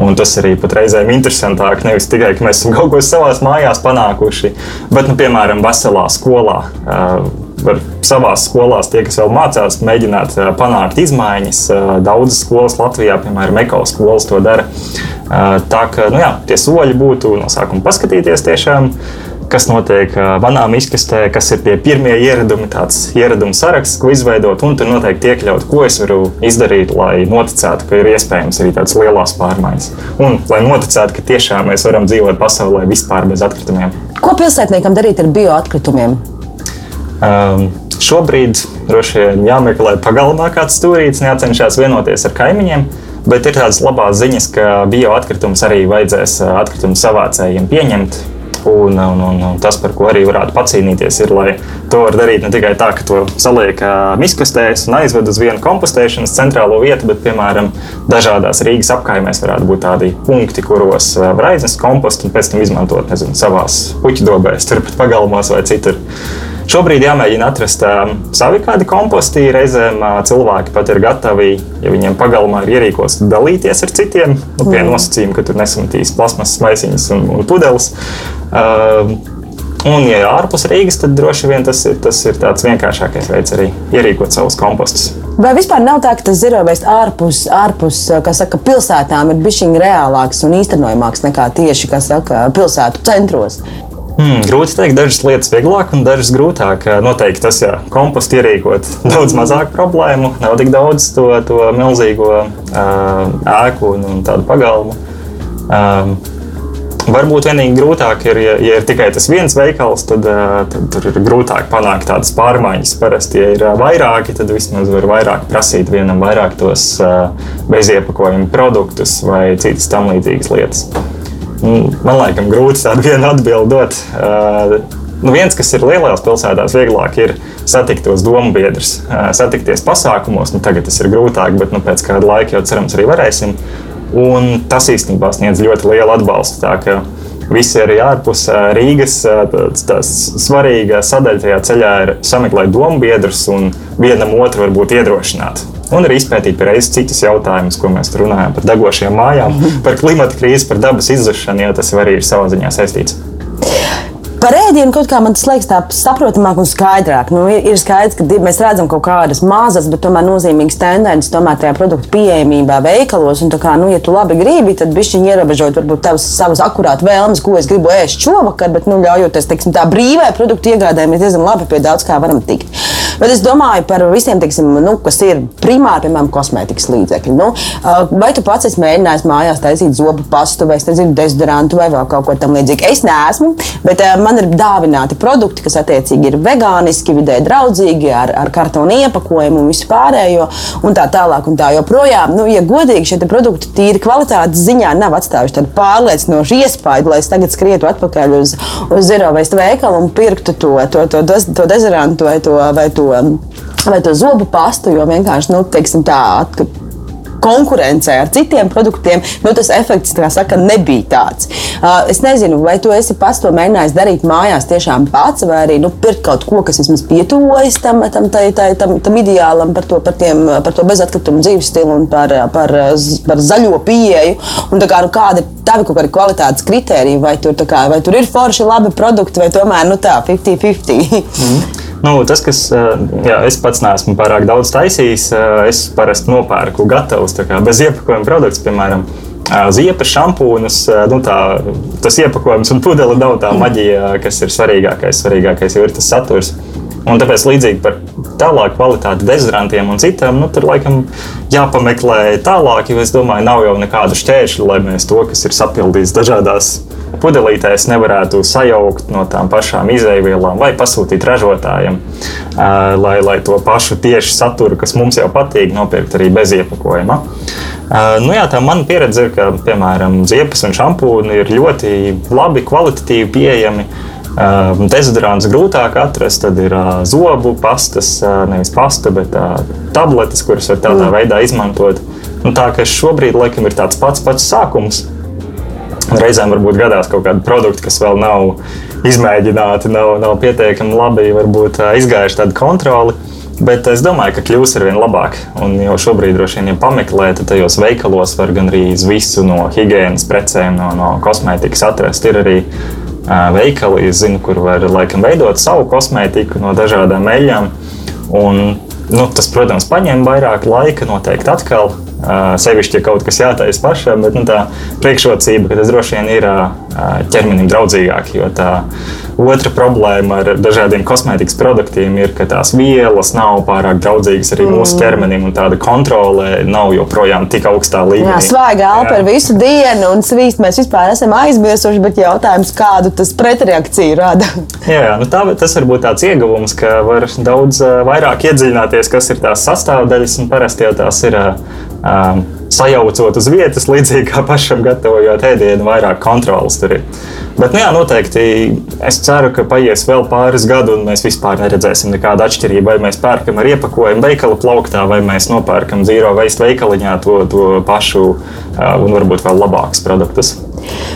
Un tas arī pat reizēm interesantāk. Nevis tikai, ka mēs esam kaut ko savā mājās panākuši, bet, nu, piemēram, veselā skolā. Var savā skolā, tie, kas vēl mācās, mēģināt panākt izmaiņas. Daudzas skolas Latvijā, piemēram, Ekolas skolas to dara. Tā ka nu jā, tie soļi būtu no sākuma paskatīties tiešām kas notiek manā izkastē, kas ir tie pirmie ieradumi, tāds ieraduma saraksts, ko izveidot, un tur noteikti iekļaut, ko es varu izdarīt, lai noticētu, ka ir iespējams arī tādas lielas pārmaiņas. Un lai noticētu, ka tiešām mēs varam dzīvot pasaulē vispār bez atkritumiem. Ko pilsētniekam darīt ar bioatkritumiem? Um, šobrīd droši vien jāmeklē pagalmā kāds stūrītis, neacenšas vienoties ar kaimiņiem. Bet ir tādas labās ziņas, ka bioatkritumus arī vajadzēs atkritumu savācējiem pieņemt. Un, un, un, un tas, par ko arī varētu pacīnīties, ir, lai to var darīt ne tikai tā, ka to saliek miskastēs un aizved uz vienu kompostēšanas centrālo vietu, bet, piemēram, dažādās Rīgas apkaimēs varētu būt tādi punkti, kuros var aiznest kompostu un pēc tam izmantot nezinu, savās puķu dobēs, turpat pagalmos vai citur. Šobrīd jāmēģina atrast uh, savi kādi komposti. Reizēm uh, cilvēki pat ir gatavi, ja viņiem pagalmā ir ierīkots, dalīties ar citiem, nu, pie mm. nosacījuma, ka tur nesamatīs plasmas maisiņas un, un pudeles. Uh, Un, ja ārpus Rīgas, tad droši vien tas ir, tas ir tāds vienkāršākais veids arī ierīkot savus kompostus. Vai vispār nav tā, ka tas zirovēs ārpus, ārpus saka, pilsētām ir bijis reālāks un īstenojamāks nekā tieši saka, pilsētu centros? Hmm, grūti pateikt, dažas lietas vieglāk un dažas grūtāk. Noteikti tas, ja kompostu ierīkot, daudz mazāk problēmu, nav tik daudz to, to milzīgo uh, ēku un, un tādu pagalmu. Um, Varbūt vienīgi grūtāk ir, ja, ja ir tikai tas viens veikals, tad, tad tur ir grūtāk panākt tādas pārmaiņas. Parasti, ja ir vairāki, tad vismaz var vairāk prasīt vienam vairāk tos beziepakojuma produktus vai citas tam līdzīgas lietas. Man liekas, grūti tādu vienu atbildi dot. Nu, viens, kas ir lielās pilsētās, vieglāk ir satikt tos domu biedrus, satikties pasākumos. Nu, tagad tas ir grūtāk, bet nu, pēc kāda laika jau cerams arī varēsim. Un tas īstenībā sniedz ļoti lielu atbalstu. Tā, visi arī ārpus Rīgas. Tā svarīga sadaļa tajā ceļā ir sameklēt domu biedrus un vienam otru varbūt iedrošināt. Un arī izpētīt reizes citus jautājumus, ko mēs runājam par degošajām mājām, par klimata krīzi, par dabas izzušanu, jo tas arī ir savā ziņā saistīts. Par ēdienu kaut kā man tas liekas tā saprotamāk un skaidrāk. Nu, ir, ir skaidrs, ka mēs redzam kaut kādas mazas, bet tomēr nozīmīgas tendences tomēr tajā produktu pieejamībā veikalos. Un, kā, nu, ja tu labi gribi, tad bišķiņi ierobežot varbūt tavas savas akurāt vēlmes, ko es gribu ēst šovakar, bet nu, ļaujoties teiksim, tā brīvai produktu iegādēm, mēs diezgan labi pie daudz kā varam tikt. Bet es domāju par visiem, teiksim, nu, kas ir primāri, piemēram, kosmētikas līdzekļi. Nu, vai tu pats esi mēģinājis mājās taisīt zobu pastu vai nezinu, dezodorantu vai vēl kaut ko tamlīdzīgu? Es neesmu, bet man man ir dāvināti produkti, kas attiecīgi ir vegāniski, vidē draudzīgi, ar, ar kartonu iepakojumu un visu pārējo, un tā tālāk. Un tā joprojām, nu, ja godīgi šie produkti tīri kvalitātes ziņā nav atstājuši tādu pārliecinošu iespaidu, lai es tagad skrietu atpakaļ uz, uz Zero Waste veikalu un pirktu to, to, to, to, to dezorantu vai to, vai to, vai to zobu pastu, jo vienkārši, nu, teiksim tā, konkurencē ar citiem produktiem, nu, tas efekts, saka, nebija tāds. Uh, es nezinu, vai tu esi pats to mēģinājis darīt mājās tiešām pats, vai arī nu, pirkt kaut ko, kas vismaz pietuvojas tam, tam, tai, tai, tam, tam ideālam par to, par tiem, par to bezatkritumu dzīves stilu un par, par, par zaļo pieeju. Un, kā, nu, kāda ir tavi kaut kādi kvalitātes kritēriji, vai tur, kā, vai tur ir forši labi produkti, vai tomēr nu, tā 50-50? Mm. Nu, tas, kas jā, es pats neesmu pārāk daudz taisījis, es parasti nopērku gatavus bez iepakojuma produktus, piemēram. Ziepes, šampūnus, nu tā, tas iepakojums un pudele nav tā maģija, kas ir svarīgākais. Svarīgākais jau ir tas saturs. Un tāpēc līdzīgi par tālāku kvalitāti dezodorantiem un citām, nu, tur laikam jāpameklē tālāk, jo es domāju, nav jau nekādu šķēršļu, lai mēs to, kas ir sapildīts dažādās pudelītēs nevarētu sajaukt no tām pašām izēvielām vai pasūtīt ražotājiem, lai, lai to pašu tieši saturu, kas mums jau patīk, nopirkt arī bez iepakojuma. Nu jā, tā mana pieredze ir, ka, piemēram, ziepes un šampūni ir ļoti labi, kvalitatīvi pieejami. Dezodorants grūtāk atrast, tad ir zobu pastas, nevis pasta, bet tabletes, kuras var tādā mm. veidā izmantot. Nu, tā kā šobrīd laikam ir tāds pats pats sākums, Reizēm varbūt gadās kaut kādi produkti, kas vēl nav izmēģināti, nav, nav pietiekami labi varbūt, izgājuši tādu kontroli. Bet es domāju, ka kļūs ar vien labāk. Un jau šobrīd, droši vien, ja pameklē, tad tajos veikalos var gan arī visu no higiēnas precēm, no, no kosmētikas atrast. Ir arī uh, veikali, zinu, kur var laikam veidot savu kosmētiku no dažādām eļļām. Un, nu, tas, protams, prasa vairāk laika, noteikti atkal. Sevišķi, ja kaut kas jātaisa pašam, bet nu, tā priekšrocība, ka tas droši vien ir ķermenim draudzīgāk. Otra problēma ar dažādiem kosmētikas produktiem ir, ka tās vielas nav pārāk draudzīgas arī mūsu mm. ķermenim, un tāda kontrole nav joprojām tik augstā līmenī. Jā, svaigā elpa ir visu dienu, un svīst mēs vispār esam aizmirsuši, bet jautājums, kādu tas pretreakciju rada? Jā, nu tā, tas var būt tāds ieguvums, ka var daudz vairāk iedziļināties, kas ir tās sastāvdaļas, un parasti jau tās ir um, sajaucot uz vietas, līdzīgi kā pašam gatavojot ēdienu, vairāk kontrolas tur ir. Bet, nu, jā, noteikti es ceru, ka paies vēl pāris gadi, un mēs vispār neredzēsim nekādu atšķirību. Vai mēs pērkam ar iepakojumu veikala plauktā, vai mēs nopērkam zīro veistu veikaliņā to, to pašu un varbūt vēl labākus produktus.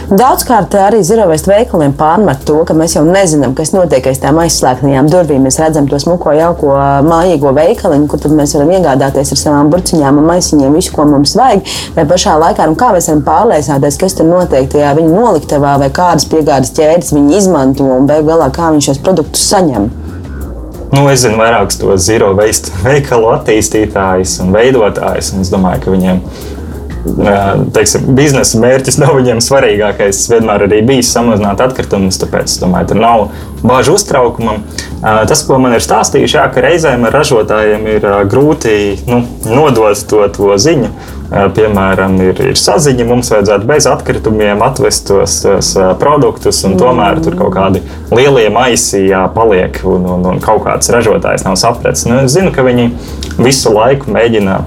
Daudzkārt arī zirovēst veikaliem pārmet to, ka mēs jau nezinām, kas notiek aiz tām aizslēgtajām durvīm. Mēs redzam to smuko, jauko, mājīgo veikaliņu, kur mēs varam iegādāties ar savām burciņām un maisiņiem visu, ko mums vajag. Vai pašā laikā, nu, mēs varam pārliecināties, kas tur notiek tajā viņa noliktavā vai kādas piegādes ķēdes viņi izmanto un beig galā kā viņi šos produktus saņem. Nu, es zinu vairākus to zero veikalu attīstītājus un veidotājus. Un es domāju, ka viņiem teiksim, biznesa mērķis nav viņiem svarīgākais. Vienmēr arī bijis samazināt atkritumus, tāpēc es domāju, tur nav bāžu uztraukumam. Tas, ko man ir stāstījuši, jā, ka reizēm ar ražotājiem ir grūti nu, nodot to, to ziņu. Piemēram, ir, ir saziņa, mums vajadzētu bez atkritumiem atvest tos, tos produktus, un tomēr tur kaut kādi lielie maisi paliek, un, un, un kaut kāds ražotājs nav sapratis. Nu, es zinu, ka viņi visu laiku mēģina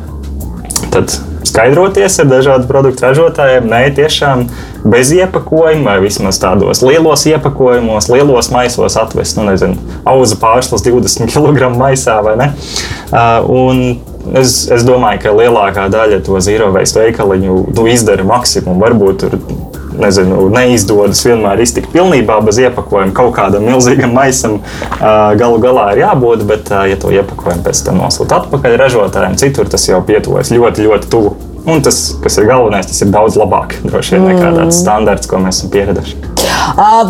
skaidroties ar dažādu produktu ražotājiem. Nē, tiešām bez iepakojuma, vai vismaz tādos lielos iepakojumos, lielos maisos atvest, nu, nezinu, auza pārslas 20 kg maisā vai ne. Uh, Es, es domāju, ka lielākā daļa to zīro veidu veikaliņu nu, izdara maksimumu. Varbūt tur nezinu, neizdodas vienmēr iztikt pilnībā bez iepakojuma. Kaut kādam milzīgam maisam galu galā ir jābūt, bet, ja to iepakojumu pēc tam nosūta atpakaļ ražotājiem, citur tas jau pietuvojas ļoti, ļoti tuvu. Un tas, kas ir galvenais, tas ir daudz labāk droši vien nekā tāds mm. standarts, ko mēs esam pieraduši.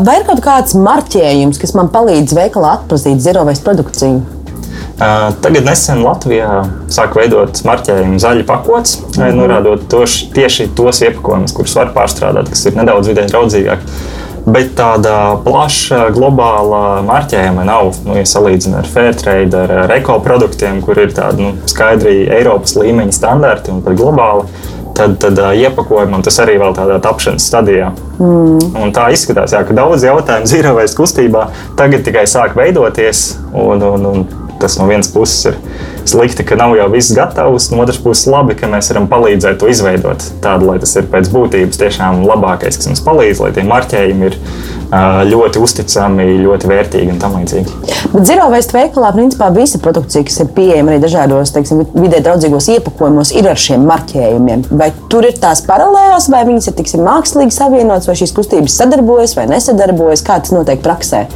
Vai ir kaut kāds marķējums, kas man palīdz veikalā atpazīt zero waste produkciju? Tagad nesen Latvijā sāk veidot marķējumu zaļa pakots, mm -hmm. norādot toši, tieši tos iepakojumus, kurus var pārstrādāt, kas ir nedaudz vidē draudzīgāki. Bet tāda plaša globāla marķējuma nav. Nu, ja salīdzinām ar Fairtrade, ar, ar ekoproduktiem, kur ir tādi nu, skaidri Eiropas līmeņa standarti un pat globāli, tad, tad iepakojumam tas arī vēl tādā tapšanas stadijā. Mm. Un tā izskatās, jā, ka daudz jautājumu zīrovēs kustībā tagad tikai sāk veidoties. Un, un, un tas no vienas puses ir slikti, ka nav jau viss gatavs, no otras puses labi, ka mēs varam palīdzēt to izveidot tādu, lai tas ir pēc būtības tiešām labākais, kas mums palīdz, lai tie marķējumi ir ļoti uzticami, ļoti vērtīgi un tam līdzīgi. Bet zero waste veikalā principā visa produkcija, kas ir pieejama arī dažādos teiksim, vidē draudzīgos iepakojumos, ir ar šiem marķējumiem. Vai tur ir tās paralēlas, vai viņas ir tiksim, mākslīgi savienotas, vai šīs kustības sadarbojas vai nesadarbojas, kā tas notiek praksē?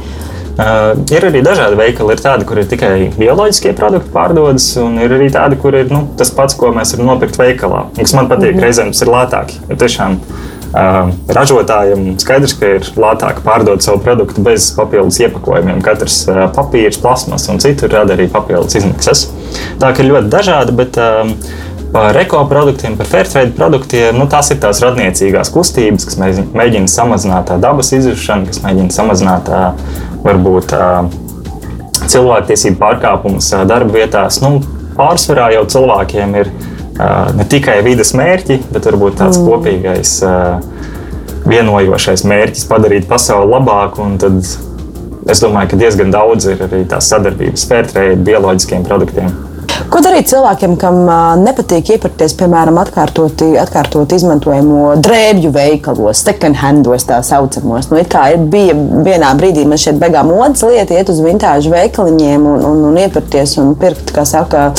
Uh, ir arī dažādi veikali. Ir tādi, kur ir tikai bioloģiskie produkti pārdodas, un ir arī tādi, kur ir nu, tas pats, ko mēs varam nopirkt veikalā. Kas man patīk, mm -hmm. reizēm tas ir lētāk. Jo tiešām uh, ražotājiem skaidrs, ka ir lētāk pārdot savu produktu bez papildus iepakojumiem. Katrs uh, papīrs, plasmas un citur rada arī papildus izmaksas. Tā ir ļoti dažādi. Bet, Par ekoproduktiem, par fairtrade produktiem, nu, tās ir tās radniecīgās kustības, kas mēģina samazināt dabas izjušanu, kas mēģina samazināt varbūt cilvēktiesību pārkāpumus darba vietās. Nu, pārsvarā jau cilvēkiem ir ne tikai vidas mērķi, bet varbūt tāds mm. kopīgais vienojošais mērķis padarīt pasauli labāku. Es domāju, ka diezgan daudz ir arī tās sadarbības fairtrade, bioloģiskiem produktiem. Ko darīt cilvēkiem, kam nepatīk iepirkties, piemēram, atkārtoti, atkārtot izmantojamo drēbju veikalos, second handos tā saucamos? Nu, kā ir, bija vienā brīdī man šeit beigā modes lieta, iet uz vintāžu veikaliņiem un, un, un iepirkties un pirkt, kā saka,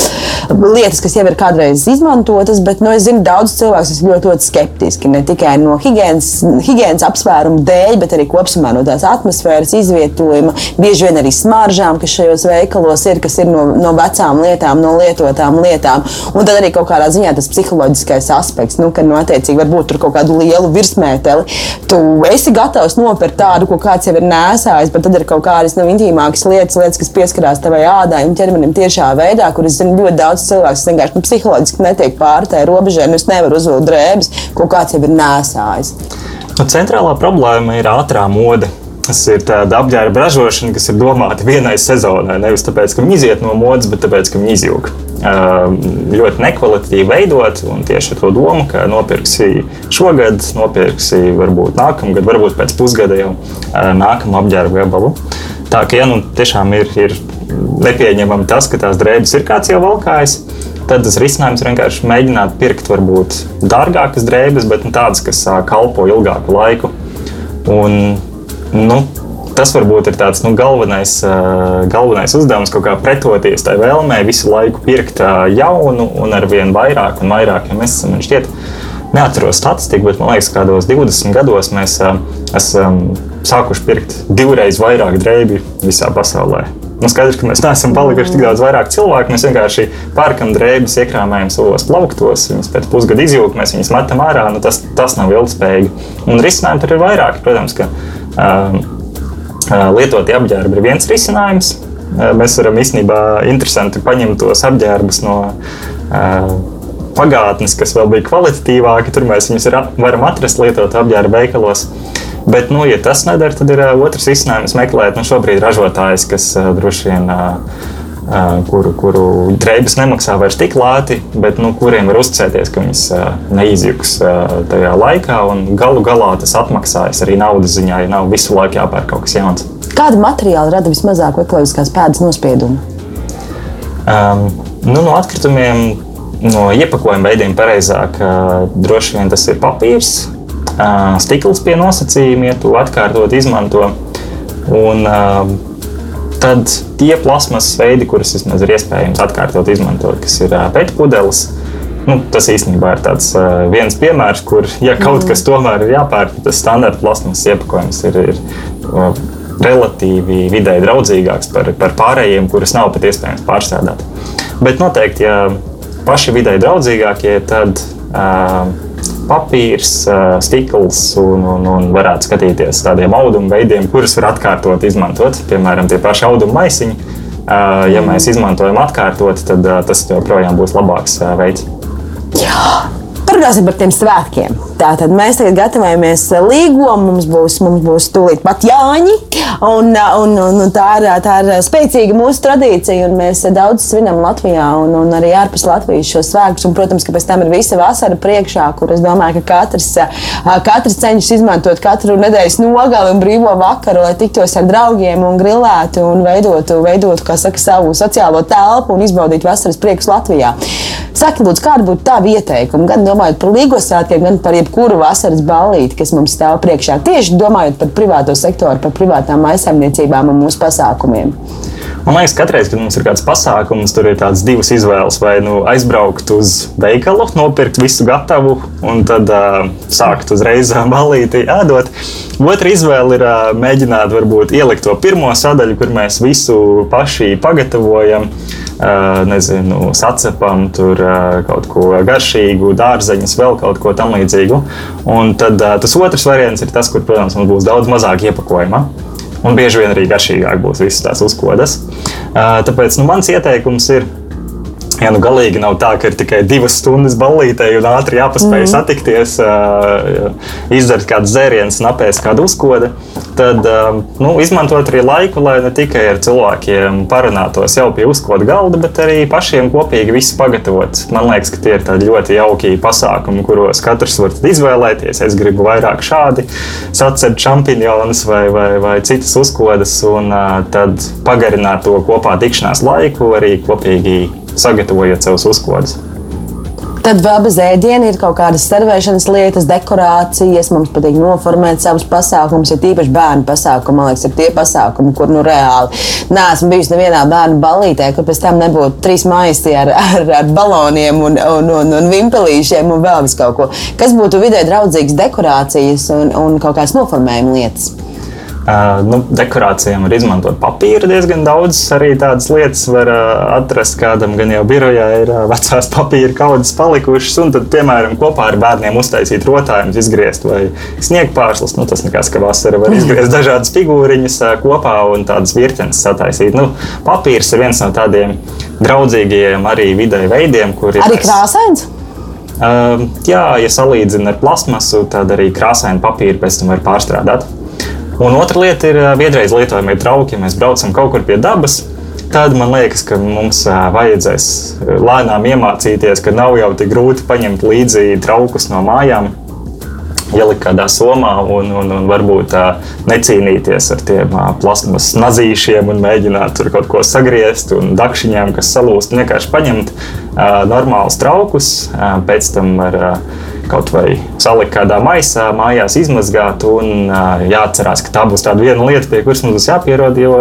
lietas, kas jau ir kādreiz izmantotas, bet nu, es zinu, daudz cilvēku ir ļoti, ļoti skeptiski. Ne tikai no higiēnas apsvērumu dēļ, bet arī kopumā no tās atmosfēras izvietojuma, bieži vien arī smaržām, kas šajos veikalos ir, kas ir no, no vecām lietām, no lietotām lietām. Un tad arī kaut kādā ziņā tas psiholoģiskais aspekts, nu, ka, nu, attiecīgi, varbūt tur kaut kādu lielu virsmēteli. Tu esi gatavs nopirkt tādu, ko kāds jau ir nēsājis, bet tad ir kaut kādas nu, intīmākas lietas, lietas, kas pieskarās tavai ādai un ķermenim tiešā veidā, kur es zinu ļoti daudz cilvēku, kas vienkārši nu, psiholoģiski netiek pāri tai robežai, nu es nevaru uzvilkt drēbes, ko kāds jau ir nēsājis. Nu, centrālā problēma ir ātrā mode. Tas ir tāda apģērba ražošana, kas ir domāta vienai sezonai. Nevis tāpēc, ka viņi iziet no modes, bet tāpēc, ka viņi izjūg. Ļoti nekvalitatīvi veidot, un tieši ar to domu, ka nopirksi šogad, nopirksi varbūt nākamgad, varbūt pēc pusgada jau nākamu apģērba gabalu. Tā ka, ja nu tiešām ir, ir nepieņemami tas, ka tās drēbes ir kāds jau valkājis, tad tas risinājums ir vienkārši mēģināt pirkt varbūt dārgākas drēbes, bet nu, tādas, kas kalpo ilgāku laiku. Un nu, tas varbūt ir tāds nu, galvenais, galvenais uzdevums, kaut kā pretoties tai vēlmei visu laiku pirkt jaunu un ar vien vairāk un vairāk. Ja mēs esam šķiet, neatceros statistiku, bet man liekas, ka kādos 20 gados mēs esam sākuši pirkt divreiz vairāk drēbju visā pasaulē. Nu, skaidrs, ka mēs neesam palikuši tik daudz vairāk cilvēku. Mēs vienkārši pērkam drēbes, iekrāmējam savos plauktos, viņas pēc pusgada izjūta, mēs viņus metam ārā. Nu, tas, tas nav ilgspējīgi. Un risinājumi tur ir vairāk. Protams, lietoti apģērbi ir viens risinājums. Mēs varam īstenībā interesanti paņemt tos apģērbus no pagātnes, kas vēl bija kvalitatīvāki. Tur mēs viņus varam atrast lietot apģērba veikalos. Bet, nu, ja tas nedara, tad ir otrs izcinājums meklēt nu, šobrīd ražotājs, kas droši vien. Kuru, kuru drēbes nemaksā vairs tik lēti, bet nu, kuriem var uzticēties, ka viņas neizjūgs tajā laikā. Galu galā tas atmaksājas arī naudas ziņā, ja nav visu laiku jāpērk kaut kas jauns. Kāda materiāla rada vismazāk ekoloģiskās pēdas nospiedumu? Um, nu, no atkritumiem, no iepakojuma veidiem, pareizāk, uh, droši vien tas ir papīrs, uh, stikls pie nosacījumiem, ja to atkārtot izmanto. Un, uh, tad tie plasmas veidi, kurus vismaz ir iespējams atkārtot izmantot, kas ir pētpudeles. Nu, tas īstenībā ir tāds, uh, viens piemērs, kur, ja kaut mm. kas tomēr ir jāpērk, tad tas standarta plasmas iepakojums ir, ir uh, relatīvi vidēji draudzīgāks par, par pārējiem, kurus nav pat iespējams pārstrādāt. Bet noteikti, ja paši vidēji draudzīgākie, tad uh, papīrs, stikls un, un, un varētu skatīties tādiem audumu veidiem, kurus var atkārtot izmantot. Piemēram, tie paši audumu maisiņi. Ja mēs izmantojam atkārtot, tad tas joprojām būs labāks veids. Jā. Parunāsim par tiem svētkiem. Tātad mēs tagad gatavojamies līgumam, mums būs, mums būs tūlīt pat Jāņi. Un, un, un, un tā, ir, tā ir spēcīga mūsu tradīcija, un mēs daudz svinam Latvijā un, un arī ārpus Latvijas šo svētkus. Un, protams, ka pēc tam ir visa vasara priekšā, kur es domāju, ka katrs, katrs cenšas izmantot katru nedēļas nogali un brīvo vakaru, lai tiktos ar draugiem un grilētu un veidotu, veidotu saka, savu sociālo telpu un izbaudītu vasaras priekus Latvijā. Saki, lūdzu, kāda būtu tā ieteikuma? Gan domājot par līgos svētkiem, gan par jebkuru vasaras ballīti, kas mums stāv priekšā. Tieši domājot par privāto sektoru, par privātām aizsardzniecībām un mūsu pasākumiem. Man liekas, ka katreiz, kad mums ir kāds pasākums, tur ir tādas divas izvēles. Vai nu aizbraukt uz veikalu, nopirkt visu gatavu un tad uh, sākt uzreiz balīti ēdot. Otra izvēle ir uh, mēģināt varbūt ielikt to pirmo sadaļu, kur mēs visu paši pagatavojam. Uh, nezinu, sacepam tur kaut ko garšīgu, dārzeņus, vēl kaut ko tamlīdzīgu. Un tad tas otrs variants ir tas, kur, protams, mums būs daudz mazāk iepakojuma un bieži vien arī garšīgāk būs visas tās uzkodas. Tāpēc nu, mans ieteikums ir. Ja nu galīgi nav tā, ka ir tikai divas stundas ballītē un ātri jāpaspēj mm. satikties, izdarīt kādu dzērienu, apēst kādu uzkodu, tad nu, izmantot arī laiku, lai ne tikai ar cilvēkiem parunātos jau pie uzkodu galda, bet arī pašiem kopīgi visu pagatavot. Man liekas, ka tie ir ļoti jauki pasākumi, kuros katrs var izvēlēties. Es gribu vairāk šādi sacēt čampionus vai, vai, vai citas uzkodas, un tad pagarināt to kopā tikšanās laiku, arī kopīgi sagatavojot savus uzkodas. Tad vēl bez ēdiena ir kaut kādas servēšanas lietas, dekorācijas. Mums patīk noformēt savus pasākumus, ja tīpaši bērnu pasākumi. Man liekas, ir tie pasākumi, kur nu reāli neesmu bijusi nevienā bērnu ballītē, kur pēc tam nebūtu trīs maisi ar, ar, ar baloniem un, un, un, un vimpelīšiem un vēl vis kaut ko. Kas būtu vidē draudzīgas dekorācijas un, un kaut kādas noformējuma lietas? Nu, dekorācijām var izmantot papīru diezgan daudz. Arī tādas lietas var atrast kādam, gan jau birojā ir vecās papīra kaudzes palikušas. Un tad, piemēram, kopā ar bērniem uztaisīt rotājumus, izgriezt vai sniegpārslas. Nu, tas nekas, ka vasarā var izgriezt dažādas figūriņas kopā un tādas virtenes sataisīt. Nu, papīrs ir viens no tādiem draudzīgiem arī vidē veidiem, kur ir arī krāsains. Uh, jā, ja salīdzina ar plasmasu, tad arī krāsainu papīru pēc tam var pārstrādāt. Un otra lieta ir vienreiz lietojamie trauki. Mēs braucam kaut kur pie dabas, tad man liekas, ka mums vajadzēs lēnām iemācīties, ka nav jau tik grūti paņemt līdzi traukus no mājām. Ielikt kādā somā un, un, un varbūt necīnīties ar tiem plasmas nazīšiem un mēģināt tur kaut ko sagriezt un dakšiņām, kas salūst. Vienkārši paņemt normālus traukus, pēc tam ar kaut vai salikt kādā maisā, mājās izmazgāt. Un jāatcerās, ka tā būs tāda viena lieta, pie kuras mums būs jāpierod, jo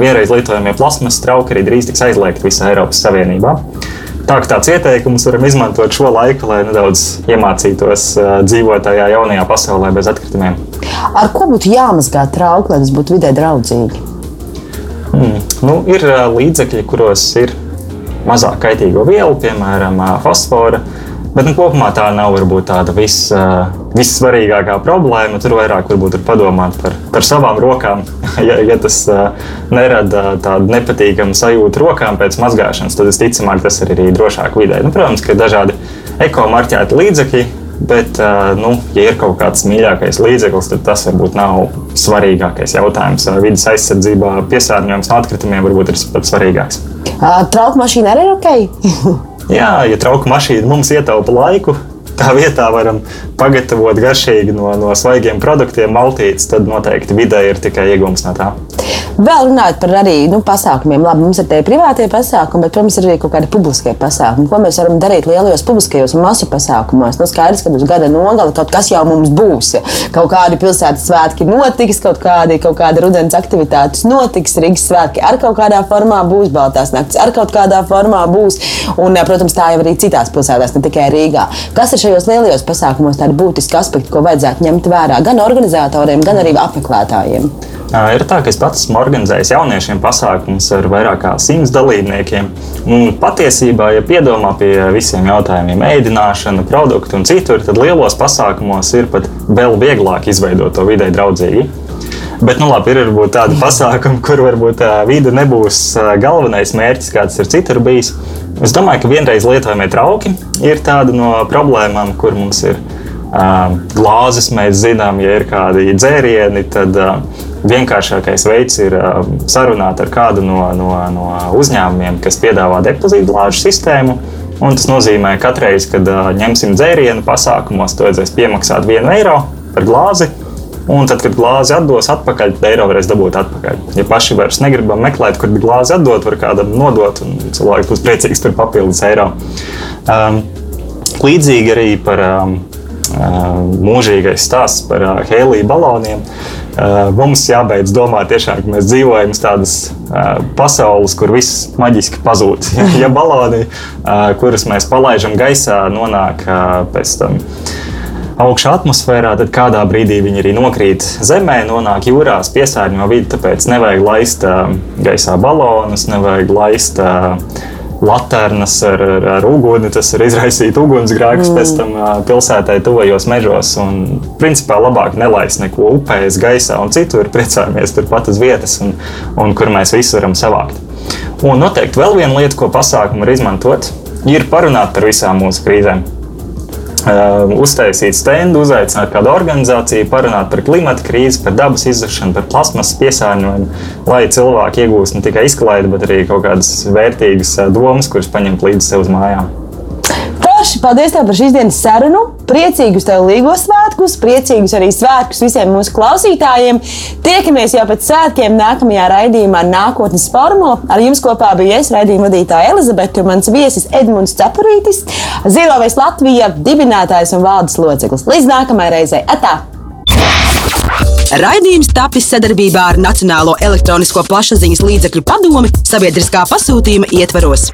vienreiz lietojamie plasmas trauki arī drīz tiks aizliegti visā Eiropas Savienībā. Tā kā tāds ieteikums varam izmantot šo laiku, lai nedaudz iemācītos dzīvot tajā jaunajā pasaulē bez atkritumiem. Ar ko būtu jāmazgā trauki, lai tas būtu vidē draudzīgi? Hmm. Nu, ir līdzekļi, kuros ir mazāk kaitīgo vielu, piemēram, fosforu Bet nu, kopumā tā nav varbūt tāda vis, vissvarīgākā problēma. Tur vairāk varbūt ir padomāt par, par savām rokām. ja, ja tas nerada tādu nepatīkamu sajūtu rokām pēc mazgāšanas, tad visticamāk tas ir arī drošāk vidē. Nu, protams, ka ir dažādi ekomarķēti līdzekļi, Bet, nu, ja ir kaut kāds mīļākais līdzeklis, tad tas varbūt nav svarīgākais jautājums. Vides aizsardzībā piesārņojums no atkritumiem varbūt ir pats svarīgākais. Trauku mašīna arī ir ok. Jā, ja trauku mašīna mums ietaupa laiku, tā vietā varam pagatavot garšīgi no, no svaigiem produktiem, maltītes, tad noteikti vidē ir tikai iegūms no tā. Vēl runājot par arī nu, pasākumiem, labi, mums ir tie privātie pasākumi, bet, protams, ir arī kaut kādi publiskie pasākumi. Ko mēs varam darīt lielajos publiskajos masu pasākumos? Nu, skaidrs, ka uz gada nogali kaut kas jau mums būs. Kaut kādi pilsētas svētki notiks, kaut kādi, kaut kādi rudens aktivitātes notiks, Rīgas svētki ar kaut kādā formā būs, Baltās naktis ar kaut kādā formā būs. Un, protams, tā jau arī citās pilsētās, ne tikai Rīgā. Kas ir šajos lielajos pasākumos tādi būtiski aspekti, ko vajadzētu ņemt vērā gan organizatoriem, gan arī apmeklētājiem? Ir tā, ka es pats esmu organizējis jauniešiem pasākumus ar vairāk kā simts dalībniekiem. Un patiesībā, ja piedomā pie visiem jautājumiem, ēdināšana, produktu un citur, tad lielos pasākumos ir pat vēl vieglāk izveidot to vidē draudzīgi. Bet, nu, labi, ir varbūt tādi pasākumi, kur varbūt tā vide nebūs galvenais mērķis, kāds ir citur bijis. Es domāju, ka vienreiz lietojamie trauki ir tāda no problēmām, kur mums ir glāzes. Mēs zinām, ja ir kādi dzērieni, tad vienkāršākais veids ir um, sarunāt ar kādu no, no, no uzņēmumiem, kas piedāvā depozītu glāžu sistēmu. Un tas nozīmē, ka katreiz, kad uh, ņemsim dzērienu pasākumos, to vajadzēs piemaksāt 1 eiro par glāzi. Un tad, kad glāzi atdos atpakaļ, tad eiro varēs dabūt atpakaļ. Ja paši vairs negribam meklēt, kur glāzi atdot, var kādam nodot, un cilvēks būs priecīgs par papildus eiro. Um, līdzīgi arī par um, uh, mūžīgais stāsts par uh, hēliju baloniem. Eh, mums jābeidz domāt, tiešām, ka mēs dzīvojam tādas eh, pasaules, kur viss maģiski pazūd. Ja baloni, kurus mēs palaidām gaisā, nonāk pēc tam augšā atmosfērā, tad kādā brīdī viņi arī nokrīt zemē, nonāk jūrās, piesārņo vidi. Tāpēc nevajag laist gaisā balonus, nevajag laist laternas ar, ar, ar uguni, tas var izraisīt ugunsgrēkus mm. pēc tam pilsētai tuvajos mežos. Un, principā, labāk nelaist neko upēs, gaisā un citur, priecājamies turpat uz vietas, un, un kur mēs visu varam savākt. Un noteikti vēl viena lieta, ko pasākumu var izmantot, ir parunāt par visām mūsu krīzēm. Uztaisīt stendu, uzaicināt kādu organizāciju, parunāt par klimata krīzi, par dabas izzušanu, par plasmasas piesārņojumu, lai cilvēki iegūst ne tikai izklaidi, bet arī kaut kādas vērtīgas domas, kuras paņemt līdzi sev uz mājām. Paldies tev par šīs dienas sarunu. Priecīgus tev līgos svētkus, priecīgus arī svētkus visiem mūsu klausītājiem. Tiekamies jau pēc svētkiem nākamajā raidījumā Nākotnes formula. Ar jums kopā bija es, raidījuma vadītāja Elizabete, un mans viesis Edmunds Cepurītis, Zilovēs Latvija dibinātājs un valdes loceklis. Līdz nākamajai reizei! Atā! Raidījums tapis sadarbībā ar Nacionālo elektronisko plašsaziņas līdzekļu padomi sabiedriskā pasūtījuma ietvaros.